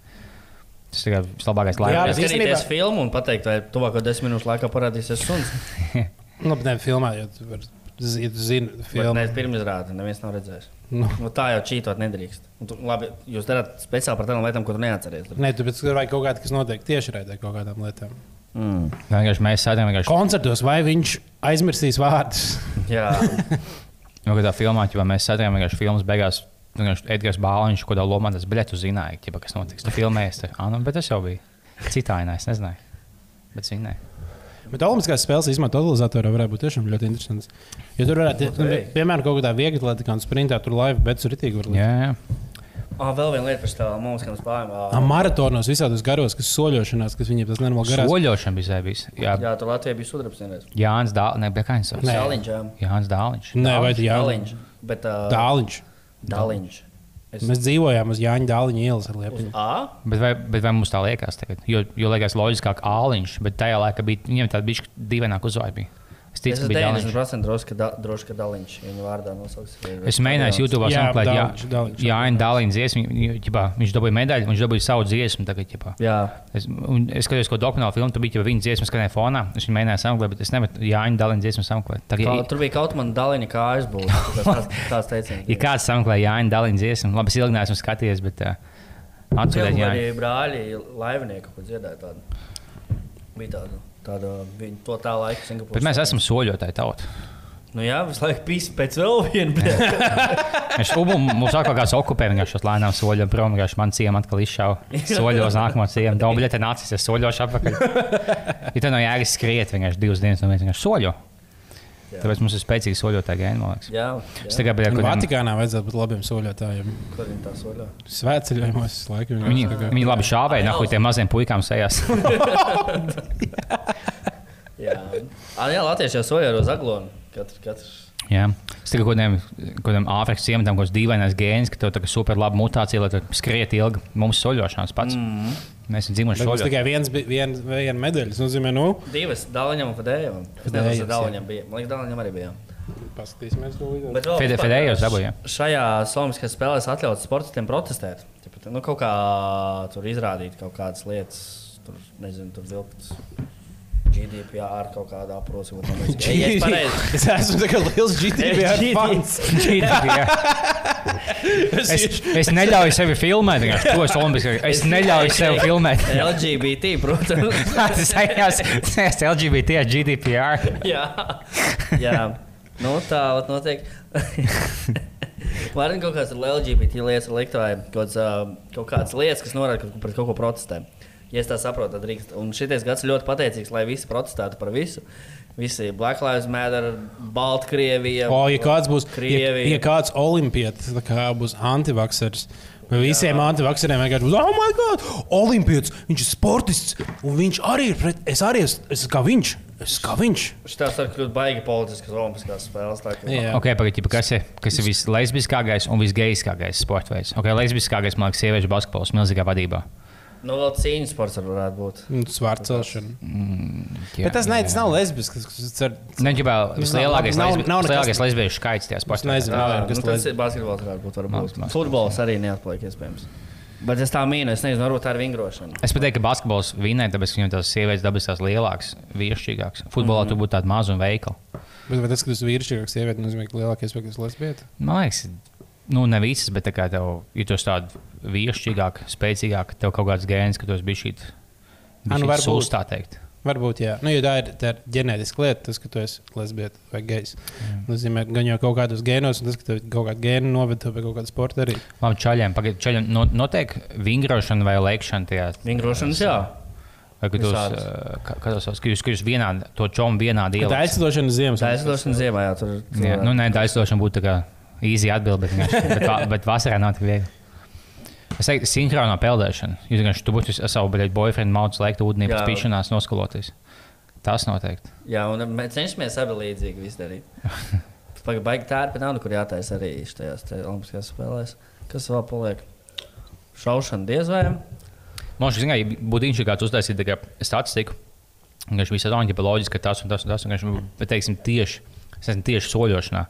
Tas ir vislabākais laiks. bet Skatīties filmu un pateikt, vai tuvāko desmit minūšu laikā parādīsies suns. Nu, bet ne filmā, jo tu, var, ja tu zini Bet filmu. Nē, pirmizrādi, neviens nav redzējis. Nu. Nu, tā jau čītot nedrīkst. Un Tu, labi, jūs darāt speciāli par tādām lietām, ko tu neatceries. Nē, tu bet tur vajag kaut kāda, kas notiek tieši raidē kaut kādām lietām. Mm. Vienkārši mēs sēdam vienkārši. Koncertos vai viņš aizmirsīs vārdus? Jā, Nu, kad tā filmā, ja mēs sēdam vienkārši filmas beigās, vienkārši Edgars Bāliņš, ko tā lomā tas biļetes zināja, ķipa, kas notiks. Tu filmējies, tad, ah, nu, bet tas jau bija citā ainā, es nezināju. Bet zināju. Bet Olimpiskās spēles izmantot totalizatorā varētu būt tiešām ļoti interesants. Jo tur varētu, nu, piemēram, kaut kādā viegli atlētā un sprintā tur laiva, bet tur ritīgi var likt. Jā, jā. Oh, vēl viena lieta par tādām mūzikas spēlēm. Ā, Maratonos visādos garos, kas soļošanās, kas viņiem tas nenormāli garās. Soļošana bija zēbis. Jā, Jā, tur Latvijā bija sudrabs vienreiz. Jānis Dāliņš, ne, bet kā viņš sauc? Nē. Dāliņš, jā. Jānis Dāliņš. Nē, vai tu jā? Dāliņš. Bet, uh, Dāliņš. Dāliņš. Es... Mēs dzīvojām uz Jāņa Dāliņa ielas ar Uz Lietuvu. A? Bet vai, bet vai mums tā liekas tagad? Jo, jo liekas loģiskāk āliņš, bet tajā laikā bija viņiem tāda bišķi dīvaināk uzvārdi. Es Es ticu, ka bija. 90% droši, ka, da, droši, ka Dāliņš viņa vārdā nosauks. Es mēģināju YouTube Jā, sameklēt, jā, Dāliņš. jā, Jānis Dāliņš dziesmu. ģipā, Viņš dabūja medaļu, viņš dabūja savu dziesmu. Tagad, ģipā. Jā, es, un es skatījos, ko dokumentālu filmu, tur bija jau viņa dziesma, skanēja fonā. Es viņu mēģināju sameklēt, bet es nevaru Jāņa Dāliņa dziesmu sameklēt. Kā, Tagad, tur bija kaut kāda Dāliņa kājas būs. Tas tāds teiciens. ja kāds sameklē Jāņa Dāliņa dziesmu, labi, es ilgi neesmu skatījies, bet uh, Jā, arī brāļi laivnieki, ko dziedāja tādu. Bija tāda, tāda to tā laika Singapūras. Bet mēs esam soļotāji tauta. Nu jā, visu laiku pīsi pēc vēl viena. Mēs mums atkal kāds okupē vienkārši šos lēnām soļus, prom vienkārši man ciemu atkal izšauja. Soļos nākamo ciemu. Dobļa te nācis, es soļošu atpakaļ. Ja tā nav jēgas skriet vienkārši divas dienas, un mēs vienkārši soļo. Tāpēc mums ir spēcīgi soļotāji gēni, man liekas. jā, Es jā. tikai biju Un kaut Vatikānā vajadzētu būt labiem soļotājiem. Kur viņi tā soļo? Svētceļojumos laiku. Viņi, viņi labi šāvēja, nahuj tiem maziem puikām sejās. Jā, ah, jā Latvieši jau soļo ar zaglonu. Katrs, katrs. Jā. Es tikai kaut kādiem, Āfrikas ciematiem, kaut kāds dīvainais gēns, ka tev tā kā super laba mutācija, lai skriet ilgi. Mums soļošanās pats. Mm. Mēs esam dzimuši soļot. tikai viens, bi- vien, viena medaļa. Tas nozīmē, nu, Divas Dāliņam un Fedējevs, kas Dāliņam bija. Man liekas, Dāliņam arī bija. paskatīsimies to līdzi. Bet vēl Fede- Fedējevs dabūja. Šajā Somijas spēlēs atļauts sportistiem protestēt. Tipa, Nu, kaut kā tur izrādīt kaut kādas lietas, tur nezinu, tur vilkt GDPR kaut kādā aprosot. Ja es pareizi. Es esmu kā liels GDPR fans. es, es neļauju sevi filmēt. vienkārši. To es olimpiskā. Es neļauju sev filmēt. LGBT, protams. Tas ir LGBT ar GDPR. jā, jā. Nu, tā vat notiek. Varbūt kaut kādas LGBT lietas ir likt vai kaut, kāds, ā, kaut kādas lietas, kas norāda, ka pret kaut ko protestē. Ja es tā saprotu, tad drīkst. Un šis gads ir ļoti pateicīgs, lai visi protestētu par visu. Visi Black Lives Matter, Baltkrievija. O, ja kāds būs, ja, Krievija. ja kāds olimpietis kā būs antivaksers, visiem antivakseriem vienkārši būs, oh, my God, olimpietis, viņš ir sportists, un viņš arī ir pret, es arī esmu, es kā viņš, es kā viņš. Šitās var kļūt baigi politiskas olimpiskās spēles. tā ka- Jā. Okay, pagaidi, kas ir, kas ir vislesbiskākais un visgeiskākais sporta veids? Okay, lesbiskākais, man liekas, sieviešu basketbols milzīgā vadībā. Nu, vēl cīņas sports var- varētu būt. Un Svārta celšana. Jā, Bet tas, ne, tas nav lesbisks. Tas ir Neģibā vislielākais, nav- lesbi, nav nekas- lesbiešu skaits tajā Es sportā. nezinu, Jā, nav, nu, kas tas ir basketbols, varētu būt. Varbūt. Mas- Futbols arī neatpaliek iespējams. Bet es tā mīnu, es nezinu, varbūt tā ir vingrošana. Es pat teiktu, ka basketbols vinnē, tāpēc, ka viņam tās sievietes dabas tās lielākas, viešķīgākas. Futbolā mm. tur būtu tāda maza un veikla. Bet vai tas, ka tu esi vīrišķīgāks, sieviete, nozīmē, ka lielākais spēks ir lesbieta? Man liekas, nu, ne visas, bet tā kā tev, ja tu esi tāda viešķīgāka, spēcīgāka, tev kaut kāds gēns, ka tu esi bijis šī nu, varbūt. sūs, tā teikt. Varbūt, jā. Nu, jo tā ir, tā ir ģenētiska lieta, tas, ka tu esi lesbieta vai gejs. Nozīmē, gan jau kaut kādos gēnos, un tas, ka tev kaut kāda gēna noved tev pie kaut kāda sporta arī. Labi, čaļiem, pagaid, čaļiem no, notiek vingrošana vai lēkšana tajā. Vingrošanas, jā. Vai ka tos, kā tos sauc, ka jūs, ka jūs vienādi, to čomu vienādi Tā ielikt? aizceļošana ziemas. Tā ir aizdošana ziemā, jā. Tur, tur Jā, nu, nē, tā aizdošana būtu tā kā īsi atbild, bet, bet, va- bet vasarā nav tik viegli. Es teiktu, sinhronā peldēšana. Jūs vienkārši tur būtu savu boyfriendu mauts laiku ūdenī pēc pīšanās noskaloties. Tas noteikti. jā, un mēs cenšamies abi līdzīgi visu darīt. Pagaidām, baigi tā ir, bet nav nekur jātaisa arī šajās Olimpiskajās spēlēs. Kas vēl paliek? Šaušana diez vai? Man liekas, ka būtu viņš kāds uztaisīt statistiku. Viņš visu laiku ir loģiski, ka tas un tas un tas. un Bet, teiksim, tieši, es nezinu, tieši soļošanā.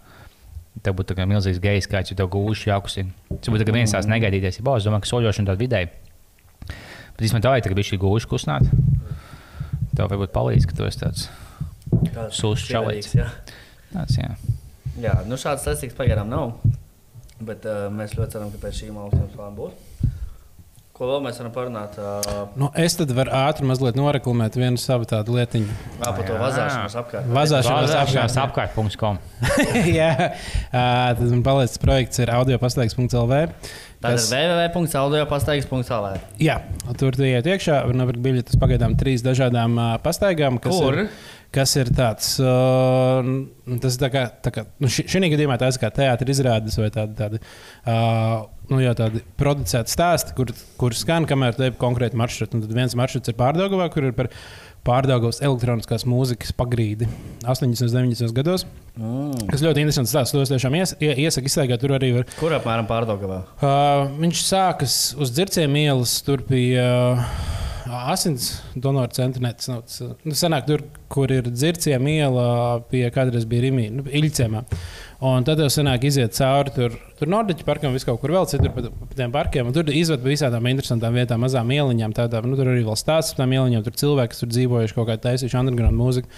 Tev būtu tā kā milzīgs gejs skaits, ja tev gūši jākustina. Tas būtu viens tās negaidīties. Ja, es domāju, ka soļošana tāda vidēji. Bet īstenībā tā ir viņš ir gūši kustināt. Tev varbūt palīdz, ka tu esi tāds. Kāds Sūs pieradīgs, Jā, tāds jā. jā nu šāds statistikas pagaidām nav. Bet uh, mēs ļoti ceram, ka pēc šīm Olimpiskajām spēlēm būs. Ko vēl mēs varam parunāt? Uh, Nu, es tad varu ātri mazliet noreklamēt vienu savu tādu lietiņu. par to Jā. vazāšanos apkārt. Vazāšanās Vāzāšanās apkārt. apkārt.com. Jā, Ā, tad man palīdz projekts ir audio pastaigas.lv. Tā ir www.audiopastaigas.lv. Jā, tur tu iet iekšā, var nopirkt biļetes pagaidām trīs dažādām uh, pastaigām. Kas Kur? Ir, kas ir tāds, uh, tas ir tā kā, tā kā nu, šī gadījumā tas ir kā teātris izrādes vai tādi, tādi, uh, nu, jau tādi producēti stāsti, kur, kur skan, kamēr te ir konkrēti maršruti. Un tad viens maršruts ir pārdagavā, kur ir par pārdagavas elektroniskās mūzikas pagrīdi 80. un 90. gados. Mm. Tas ļoti interesants stāsts. To es tiešām ies, ie- iesaku iztaigāt. Tur arī var Kur apmēram pārdagavā? Uh, viņš sākas uz dzirciem ielas, tur bija uh, asins donoru centra. Ne, tas nav tas, uh, nu, senāk tur, kur ir dzirciem iela, pie kādreiz bija Rimī, nu, Iļcēmā. Un tad jau senāk iziet cauri tur, tur Nordiķa parkam, vis kaut kur vēl citur pa, pa tiem parkiem. Tur izved pa visādām interesantām vietām, mazām ieliņām. Tādām, nu, tur arī vēl stāsts par tām ieliņām. Tur cilvēki, kas tur dzīvojuši kaut kādā taisījuši underground mūziku.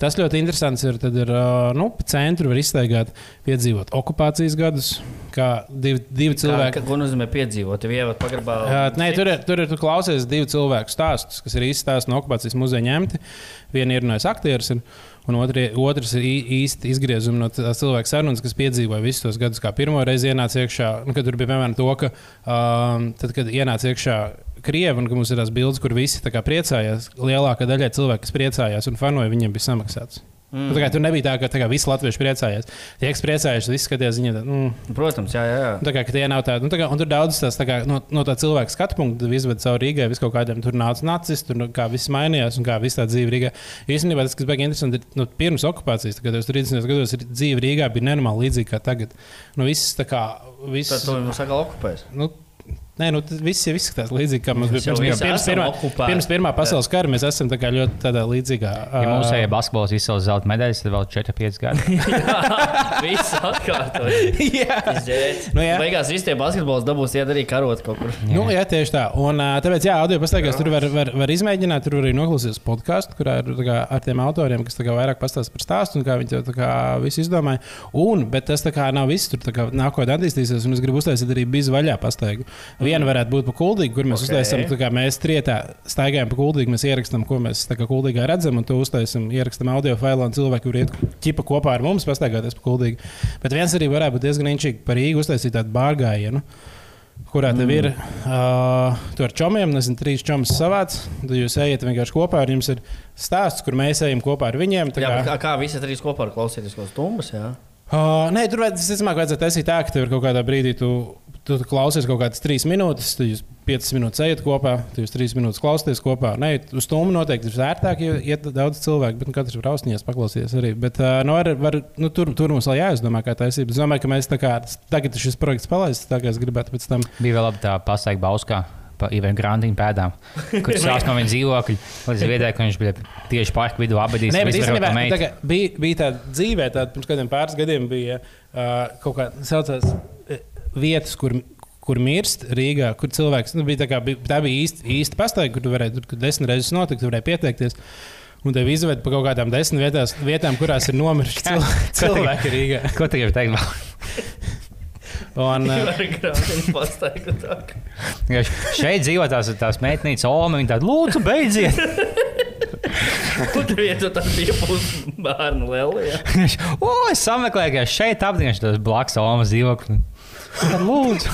Tas ļoti interesants ir. Tad ir uh, nu, pa centru var iztaigāt, piedzīvot okupācijas gadus, kā divi, divi cilvēki. Kā, ko nozīmē piedzīvot? Tev ievad pagrabā. Jā, nē, tur ir, tur ir tu klausies divu cilvēku stāstus, kas ir īsti stāsti no okupācijas muzeja ņemti. Viena ir no aktieris, ir, un otri, otrs ir īsti izgriezumi no cilvēka sarunas, kas piedzīvoja visus tos gadus. Kā pirmo reizi ienāca iekšā, nu, kad tur bija piemēram to, ka um, tad, kad ienāca iekšā. Krievi, un mums ir tās bildes, kur visi priecājās. Lielākā daļa cilvēku, kas priecājās un fanoja, viņiem bija samaksāts. Mm. Tā kā, tur nebija tā, ka tā kā visi latvieši priecājās. Tie, kas priecājās, visi skatījās viņiem. tā, Mm, Protams, jā, jā. jā. Nu, Tā kā tie nav tādi, nu, tā kā, un tur daudz tās tā kā, no, no tā cilvēka skatu punkta izved cauri Rīgai. Vis kaut kādiem tur nāca nacis, tur nu, kā viss mainījās un kā viss tā dzīve Rīgā. Īstenībā tas, kas bija interesanti, ir nu, pirms okupācijas, kad 30. gados ir dzīve Rīgā bija nenormāli līdzīga kā tagad. Nu, viss tā kā, viss, Tad to mums atkal okupēs. nu, Nē, nu, tas viss jau izskatās līdzīgi, kā mums bija pirms, visi pirms, esam pirmā, pirms Pirmā pasaules kara. Mēs esam tā ļoti tādā līdzīgā. Ja ā, mūsu basketbols izsauc zelta medaļas, tad vēl 4-5 gadi. Viss atkārtojas. jā. Nu, jā. Beigās visi tie basketbols dabūs iet arī karot kaut kur. Nu, jā, tieši tā. Un, tāpēc, jā, audio pastaigās tur var, var, var izmēģināt. Tur var arī noklausīties podkāstu, kurā ir kā, ar tiem autoriem, kas kā vairāk pastāsta par stāstu un kā viņi to visu izdomāja. Un, bet tas tā kā nav viss. Tur nākotnē attīstīsies, un es gribu uztaisīt arī bizu vaļā pastaigā. Viena varētu būt pa kuldīgu, kur mēs Ok. okay. uztaisām, tā kā mēs trietā staigājam pa kuldīgu, mēs ierakstām, ko mēs tā kā kuldīgā redzam, un to uztaisām, ierakstām audio failā, un cilvēki var iet ķipa kopā ar mums pastaigāties pa kuldīgu. Bet viens arī varētu būt diezgan inčīgi par Rīgu uztaisīt tādu bārgājienu. Kurā tev ir uh, ar čomiem, nezinu, trīs čomas savāds. Tad jūs ejat vienkārši kopā, un jums ir stāsts, kur mēs ejam kopā ar viņiem. tā Jā, kā- kā, kā visi trīs kopā var klausīties stumbas? Jā? Uh, nē, tur vajag- visticamāk, vajadzētu taisīt tā, ka tev ir kaut kādā brīdī, tu, tu, tu klausies kaut kādas trīs minūtes, tad jūs piecas minūtes ejat kopā, tad jūs trīs minūtes klausāties kopā. Nē, uz stundu noteikti ir ērtāk, jo iet daudz cilvēku, bet nu, katrs var ausniņās paklausīties arī. Bet uh, nu, var, var, nu, tur, tur mums vēl jāizdomā, kā taisīt. Es domāju, ka mēs tā kā tagad šis projekts palaists, tā kā es gribētu pēc tam. Bija vēl labi tā pasaika Bauskā. Pa Ivaņu Grantiņu pēdām, kur sācis no viņa dzīvokļa līdz viedai, ka viņš bija tieši parka vidū abadījis. Nē, bet īstenībā tā kā bija, bija tāda dzīvē, tāda pirms kādiem pāris gadiem bija uh, kaut kāda saucās vietas, kur. Kur mirst Rīgā, kur cilvēks nu, bija tā, kā, bija, tā bija īsta, īsta pastaiga, kur tu varēji tur kad desmit reizes notikt, tu varēji pieteikties. Un tev izved pa kaut kādām desmit vietās, vietām, kurās ir nomiruši cil cilvēki Rīgā. Ko tu gribi teikt? Un, tā. Jo šeit dzīvo tās, tās meitnītes, Olma, viņa tāda, lūdzu, beidziet! Kur tur bija pusi bērnu lielajā? o, es sameklēju, ka šeit apdienas tas blakus Olmas dzīvoklis. Tad Lūdzu!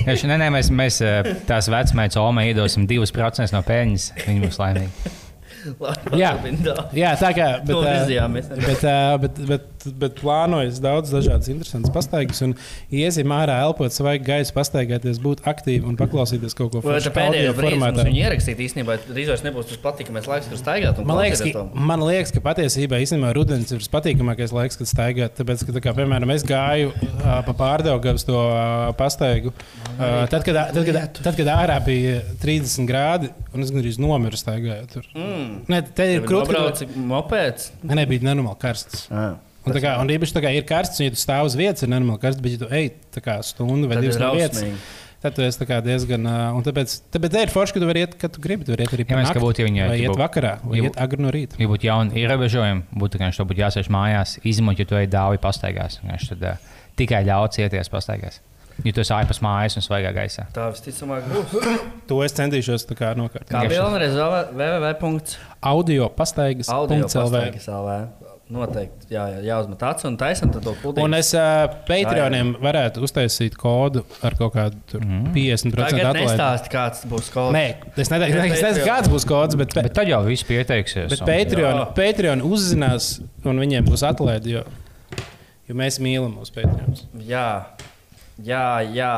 Nē, nē, mēs, mēs eh, tās vecmētas Olmai iedosim 2% no peļņas. Viņa būs laimīga. Jā. jā, tā kā. Bet, To virzījāmies. Bet, uh, bet, bet, bet plānojas daudz dažādas interesantas pastaigas, un iesim ārā, elpot svaigu gaisu, pastaigāties, būt aktīvi un paklausīties kaut ko foršu pēdējā formātā. viņi ierakstīt īstenībā, drīz vairs nebūs tas patīkamais laiks, kur staigāt. un Man liekas, ka, man liekas, ka patiesībā īstenībā rudens ir patīkamākais laiks, kad staigāt. Tāpēc, ka, tā kā, piemēram, es gāju uh, pa pārdaugavas to uh, pastaigu. Uh, tad, kad, tad, kad, tad, kad ārā bija 30 grādi, un es gandrīz nomiru staigājot tur. Mm. Nē, te ir krūtis. Brauc mopēds. Nē, nē, bija nenormāli karsts. Ah. Un, tā kā, un īpaši tā kā ir karsts, un ja tu stāv uz vietas, ir nenormāli karsts, bet ja tu ej stundu vai divas no vietas, tad tu esi diezgan. Un tāpēc, tāpēc ir forši, ka tu vari iet, kad tu gribi. Tu vari iet arī Ja mēs, ka nakti, būtu, viņi- vai iet vakarā, vai iet agri no rīta. Ja būtu jauni ierobežojumi, būtu vienkārši jāsēž mājās, izņemot, ja tu ej dāvi pastaigās. Tad uh, tikai ļauts ieties pastaigās. Ja tu esi ārpus mājas un svaigā gaisā. Tā visticamāk būs. To es centīšos tā kā nokārt. Kā bija vēlreiz www. Audio pastaigas. Audio punkts LV. pastaigas LV. Noteikti jā, jā, jāuzmet acis un taisam to putekli. Un es uh, Patreoniem varētu uztaisīt kodu ar kaut kādu tur Mhm. 50% Tagad atlaidi. nestāsti, kāds būs kaut Nē, es neteiktu, es nezinu, kāds būs kods, bet, Bet tad jau viss pieteiksies. Bet un- Patreon. Patreon uzzinās, un viņiem būs atlaide, jo, jo mēs mīlam mūsu Patreon. Jā, jā, jā.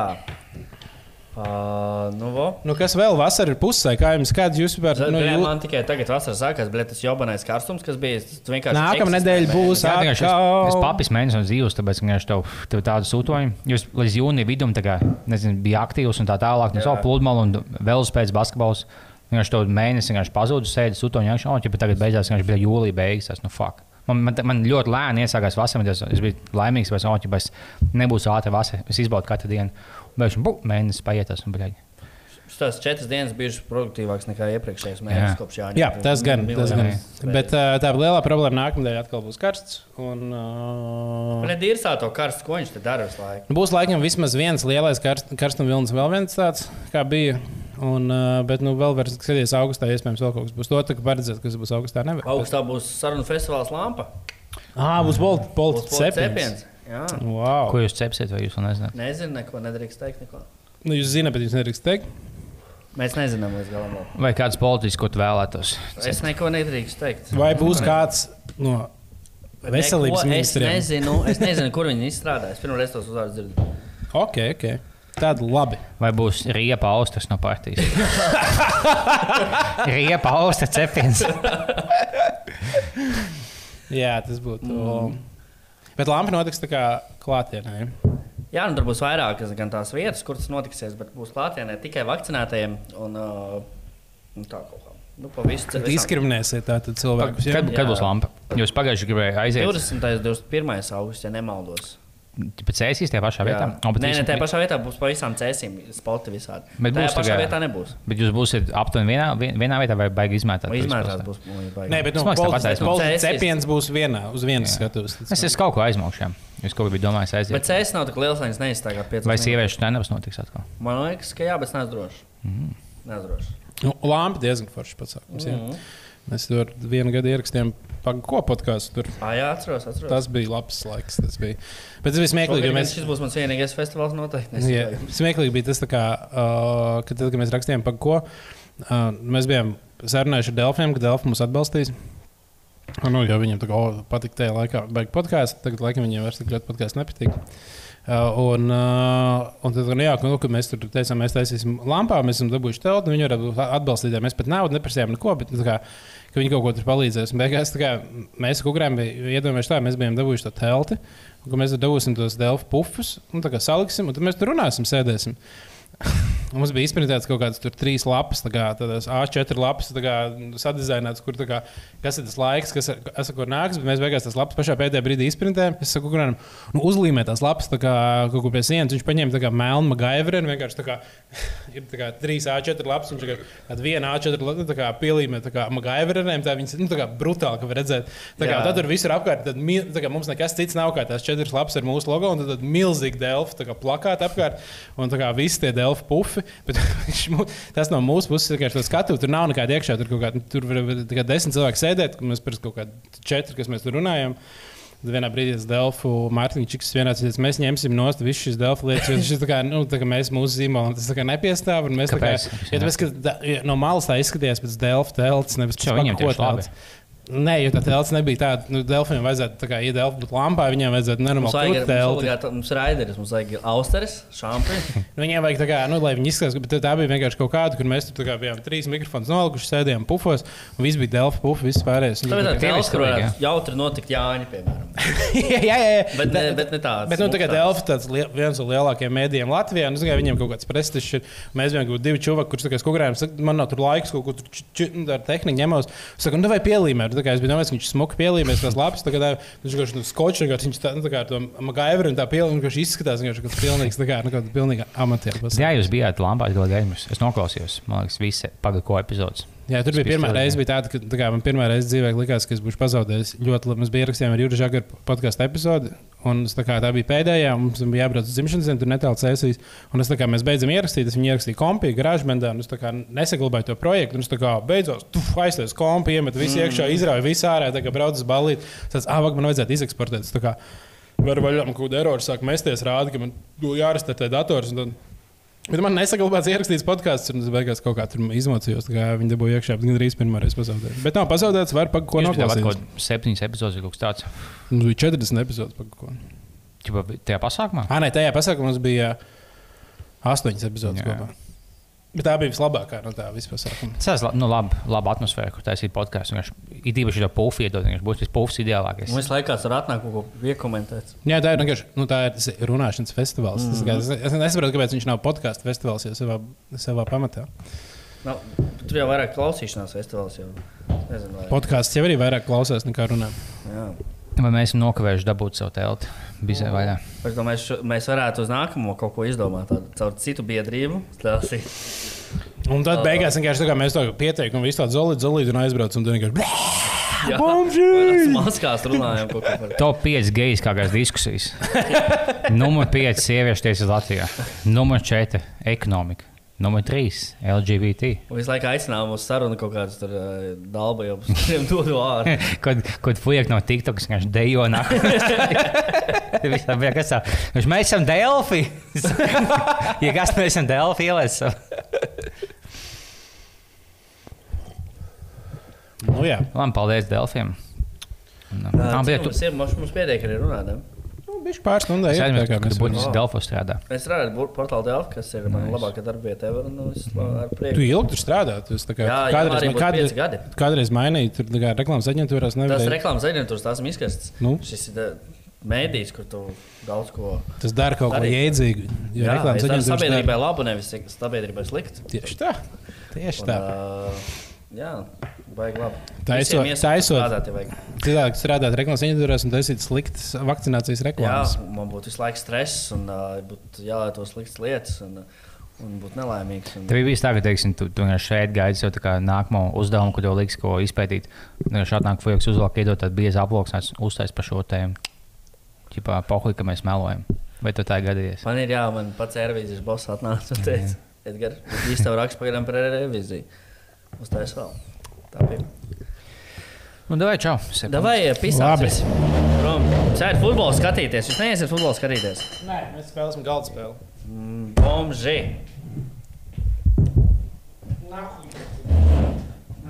Uh, nu, vo. Nu, kas vēl vasarā ir pusē? Kā jums kāds jūs vispār? Nu, Nu, jū... jū... Man tikai tagad vasarā sākās, bet tas jobanais karstums, kas bija. Nākamā nedēļa būs Jā, vienkārši es, atkal. es papis mēnesi no dzīves, tāpēc, vienkārši tev, tev tādu sūtojumu. Jūs līdz jūnija vidum kā, nezinu, bija aktīvs un tā tālāk. No Jā. savu pludmali un vēl spēc basketbols. Vienkārši to mēnesi vienkārši pazudu, sēdi iekšā, un ja tagad beidzās, vienkārši bija jūlija beigas. Tas, nu, fuck. Man, man, man ļoti lēni iesākās vasarā, es, es biju laimīgs, vai es, es nebūšu ātri vasarā. Es izbaudu katru dienu. Beigās, bu, mēnesis paiet, un bļaigi. Tās četras dienas bijušas produktīvākas nekā iepriekšējais Jā. mēnesis kopš Jāņa. Jā, tas gan. Tas gan. Bet tā lielā problēma nākamajā atkal būs karsts. Un, uh, Bet ir tā, to karstu, ko viņš te dara visu laiku. būs laikam vismaz viens lielais karst, karstuma vilnis, vēl viens tāds, kā bija. Un, uh, bet nu, vēl var skatīties augustā, iespējams, vēl kaut kas būs. To tā kā paredzēt, kas būs augustā. Nevar. Augstā būs sarunu festivāls lampa. Ah, būs politi cepiens. Wow. Ko jūs cepsiet, vai jūs to nezināt? Nezinu, neko nedrīkst teikt. Neko. Nu, jūs zināt, bet jūs nedrīkst teikt. Mēs nezinām līdz galam. Vai kāds politisks, ko tu vēlētos? Es neko nedrīkst teikt. Vai būs kāds no veselības ministriem? Es nezinu, es nezinu, kur viņi izstrādājas. Pirmā reize tos uzvārdus dzirdu. Ok, ok. Tad labi. Vai būs riepa austas no partijas? riepa austa cepiens. Jā, tas būtu. Mm. Bet lampa notiks tā kā klātienē. Jā, nu, tur būs vairākas gan tās vietas, kur tas notiksies, bet būs klātienē tikai vakcinētajiem un uh, un tā kaut kā. Nu, Diskriminēsiet tātad cilvēkus. jā? Kad, kad būs lampa? Jūs pagājušajā gribējāt aiziet 20. un 21. augusts, ja nemaldos. Pēc cēsīs tajā pašā vietā. Jā. O, bet Nē, jūs- nē, tajā pašā vietā būs pa visām cēsīm, spoti visādi. Bet tajā būs pašā vietā nebūs. Bet jūs būsiet aptuveni vienā, vien- vienā vietā vai baigi izmētāt? Visu postā? būs. Nē, bet nu, Cēsīs. cepiens būs vienā, uz vienas skatuves. Es esmu kaut ko aizmaukšiem. Jūs kaut ko bijat domājis aiziet. Bet cēsis nav tik liels, lai viņš neizstāgā piecas. Vai sieviešu stand-ups notiks atkal? Man liekas, ka jā, bet es neesmu drošs. Mhm. Neesmu drošs. Nu, Lampa diezgan foršs pasākums. jā. Mhm. Mēs tur vienu gadu ierakstījām, pa- ko podkāstu tur. Ā, jā, atceros, atceros. Tas bija labs laiks. Tas bija. Bet tas bija smieklīgi, mēs. Šis būs mans vienīgais festivāls noteikti. Jā, smieklīgi bija tas, kā, uh, kad, tad, kad mēs rakstījām par ko. Uh, mēs bijām sarunājuši ar Delfiem, ka Delfi mūs atbalstīs. Nu, jo viņiem tā kā o, patika tajā laikā, beigās podkāsts. Tagad, laikam, viņiem vairs tik ļoti podkāsts nepatīk. Uh, un, uh, un tad, nu, jā, nu, kad mēs tur teicām, mēs taisīsim lampā, mēs esam dabūjuši telpu, viņi varētu būt atbalstītāji. Mēs pat naudu neprasījām neko, bet nu, kā, ka viņi kaut ko tur palīdzēs. Un Beigās kā, mēs kukurām bijām iedomājušies tā, mēs bijām dabūjuši to telti, un mēs dabūsim tos delfu pufus, un saliksim, un tad mēs tur runāsim, sēdēsim. Mums bija izprintēts kaut kādas tur trīs lapas, tā kā tādas A4 lapas, tā kā sadizainētas, kur tā kā, kas ir tas laiks, kas ir, kas ir kur nāks. Bet mēs beigās tās lapas pašā pēdējā brīdī izprintējām. Es saku, kurām nu, uzlīmē tās lapas tā kā kaut kur pie sienas. Viņš paņēma tā kā melnu gaiveri un vienkārši tā kā ir tā kā trīs A4 lapas. Viņš tādu vienu A4 lapu tā kā pielīmē tā kā magaiveriem. Tā viņas nu, tā kā brutāli, ka var redzēt. Tā kā, tad tur visur apkārt, tad tā kā mums nekas cits nav kā tās četras lapas ar mūsu logo. Un tad, tad milzīgi delfi tā kā plakāti apkārt. Un tā kā visi tie delfi pufi. Viņš mu- tas no mūsu puses vienkārši to skatu. Tur nav nekāda iekšā. Tur, kaut kā, tur var tikai desmit cilvēki sēdēt. un Mēs pirms kaut kāda četri, kas mēs tur runājam. Vienā brīdī tas Delfu Mārtiņš Čiks ka mēs ņemsim nost visas šīs Delfu lietas, jo šis tā kā, nu, tā kā mēs mūsu zīmolam tas tā kā nepiestāv. un Mēs tā kā, Kāpēc? ja tāpēc, ka da, ja no malas tā izskatījās pēc Delfu telts, nevis pēc viņiem ko telts. Nē, jo tā telts nebija tāda, nu, Delfiem vajadzētu, tā kā, Delfu būtu lampā, viņiem vajadzētu Mums nenormāli vajag, krūt mums, ir raideris, mums vajag austeres, šampūnu. Nu, viņiem vajag tā kā, nu, lai viņi izskatās, bet tā bija vienkārši kaut kāda, kur mēs tur tā kā bijām trīs mikrofonus nolikuši, sēdējām pufos, un viss bija Delfu pufi, viss pārējais. Nu, Tā ir tā tā līnija, kur jautri notikt Jāņa, piemēram. jā, jā, jā. Bet ne, bet ne tāds. Bet nu, tagad smuks tāds. Elfa tāds liel, viens no lielākajiem mēdījiem Latvijā. Nu, zināmā, viņiem kaut kāds prestižs ir. Mēs bijām kaut divi čūvaki, kurš kaut kādā veidā man nav tur laiks, kaut ko tur nu, tehniku ņemos. Saku, nu, vai pielīmēt. Tā kā es biju domājis, ka viņš smuki pielīmēs tās lapas. Tagad viņš vienkārši nu, skočs, vienkārši viņš tā, nu, tā kā ar to magaiveru un tā pielīmē, viņš izskatās, vienkārši kaut kāds pilnīgs, tā kā, nu, pilnīgi amatieris. Jā, jūs bijāt Lampās gala gaismas. Es noklausījos, man liekas, visi pagako epizodes. Jā, tur bija pirmā reize, bija tāda, ka tā kā, man pirmā reize dzīvē likās, ka es būšu pazaudējis ļoti labi. Mēs bijām ierakstījām ar Juriju Zagaru podkāstu epizodi, un es tā, kā, tā bija pēdējā. Mums bija jābrauc uz dzimšanas dienu, tur netālu cēsīs. Un es tā kā mēs beidzam ierakstīt, es viņu ierakstīju kompī, garāžmendā, un es tā kā nesaglabāju to projektu. Un es tā kā beidzot aizstāju kompī, iemet visu iekšā, izrauju visu ārā, tā kā braucu uz balīti. Tas, ah, vāk, man vajadzētu izeksportēt. Varu vaļā, man kaut kāda erora sāk mesties, rāda, ka man jārastē dators. un tad- Bet man nesaglabāts ierakstīts podkāsts, un es beigās kaut kā tur izmocījos. Kā viņi dabūja iekšā, bet gandrīz pirmā reize pazaudēja. Bet nav pazaudēts, var par ko bijāt kaut noklausīties. kādā septiņas epizodes vai kaut kas tāds. Mums bija 40 epizodes par ko. Čipa, tajā pasākumā? Ah, nē, tajā pasākumā mums bija 8 epizodes Jā. kopā. Bet tā bija vislabākā no tā vispār. Tas ir nu, labi, laba atmosfēra, kur taisīt podkāstu. Ir īpaši šo pufu iedot, viņš būs pufs ideālākais. Mums laikā var atnākt kaut ko iekomentēt. Jā, tā ir vienkārši nu, tā ir tas runāšanas festivāls. Mm -hmm. Es, es nesaprotu, kāpēc viņš nav podkāstu festivāls jau savā, savā pamatā. Nu, tur jau vairāk klausīšanās festivāls. Jau. Nezinu, vai. Podkāsts jau arī vairāk klausās nekā runā. Jā. Vai mēs esam nokavējuši dabūt savu telti? Bija vaļā. Es domāju, šo- mēs varētu uz nākamo kaut ko izdomāt. Tādu, caur citu biedrību. Stāstīt. Un tad beigās vienkārši tā kā mēs to pieteikām, visu tādu zolītu, zolītu un aizbraucam. Un Jā, maskās runājam kaut ko par Top 5 gejiskākās diskusijas. Numur 5 sieviešu tiesas Latvijā. Numur 4 ekonomika. Numur 3 LGBT. Visu laiku aicinām uz sarunu kaut kādas tur uh, dalba jau kuriem dodu ārā. Kad, kad fuck no TikTok, kas vienkārši dejo nāk. Visā bija kas tā. Viņš mēs esam Delfi. ja kas mēs esam Delfi ielēs. Nu, jā, Labi, paldies Delfiem. Un, um, bija mums, mums pietiek arī runāt. ne? Nu, bija pāris stundas. Es aizmirsu, ka varam. Delfos strādā. Es strādāju pie portāla Delfa, kas ir mana Nice. labākā darba vieta. ar Tu prieku. ilgi tur strādā. Tu tā kā, Jā, kādreiz, man- kādreiz, gadi. kādreiz mainīja tur tā kā reklāmas aģentūrās. Tas Nevarēja. reklāmas aģentūras tās ir izkasts. Nu? Šis ir. da- mēdīs, kur tu daudz ko Tas dara kaut ko Darīt. jēdzīgu. Jo Jā, reklāmas aģentūras sabiedrībai labu, nevis sabiedrībai sliktu. Tieši tā. Tieši Un, tā. Jā, vajag labi. Taisot- taisot. strādāt. Cilvēki strādā reklāmas aģentūrās un taisīt sliktas vakcinācijas Jā, reklāmas. man būtu visu laiku stress un uh, būtu jālieto sliktas lietas un, un būt nelaimīgs. Un... Tev bija tā, ka, teiksim, tu, tu vienkārši šeit gaidi jau nākamo uzdevumu, ko tev liks, ko izpētīt. Vienkārši atnāk fujaks uzvalk, iedot tādu biezu aploksnēs, uztais par šo tēmu. Ķipā, pohli, ka mēs melojam. Vai tu tā gadījies? Man ir jā, man pats revīzijas boss atnāca un teica, Edgars, tev raksts pagaidām par revīziju. Uz tā es vēl. Tā bija. Nu, davai, čau. Davai, Labi. pisāts. Prom. Sēd futbolu skatīties. Jūs neiesiet futbolu skatīties. Nē, mēs spēlēsim galda spēli. Mm, Bomži. Nākamā.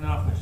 Nākamais.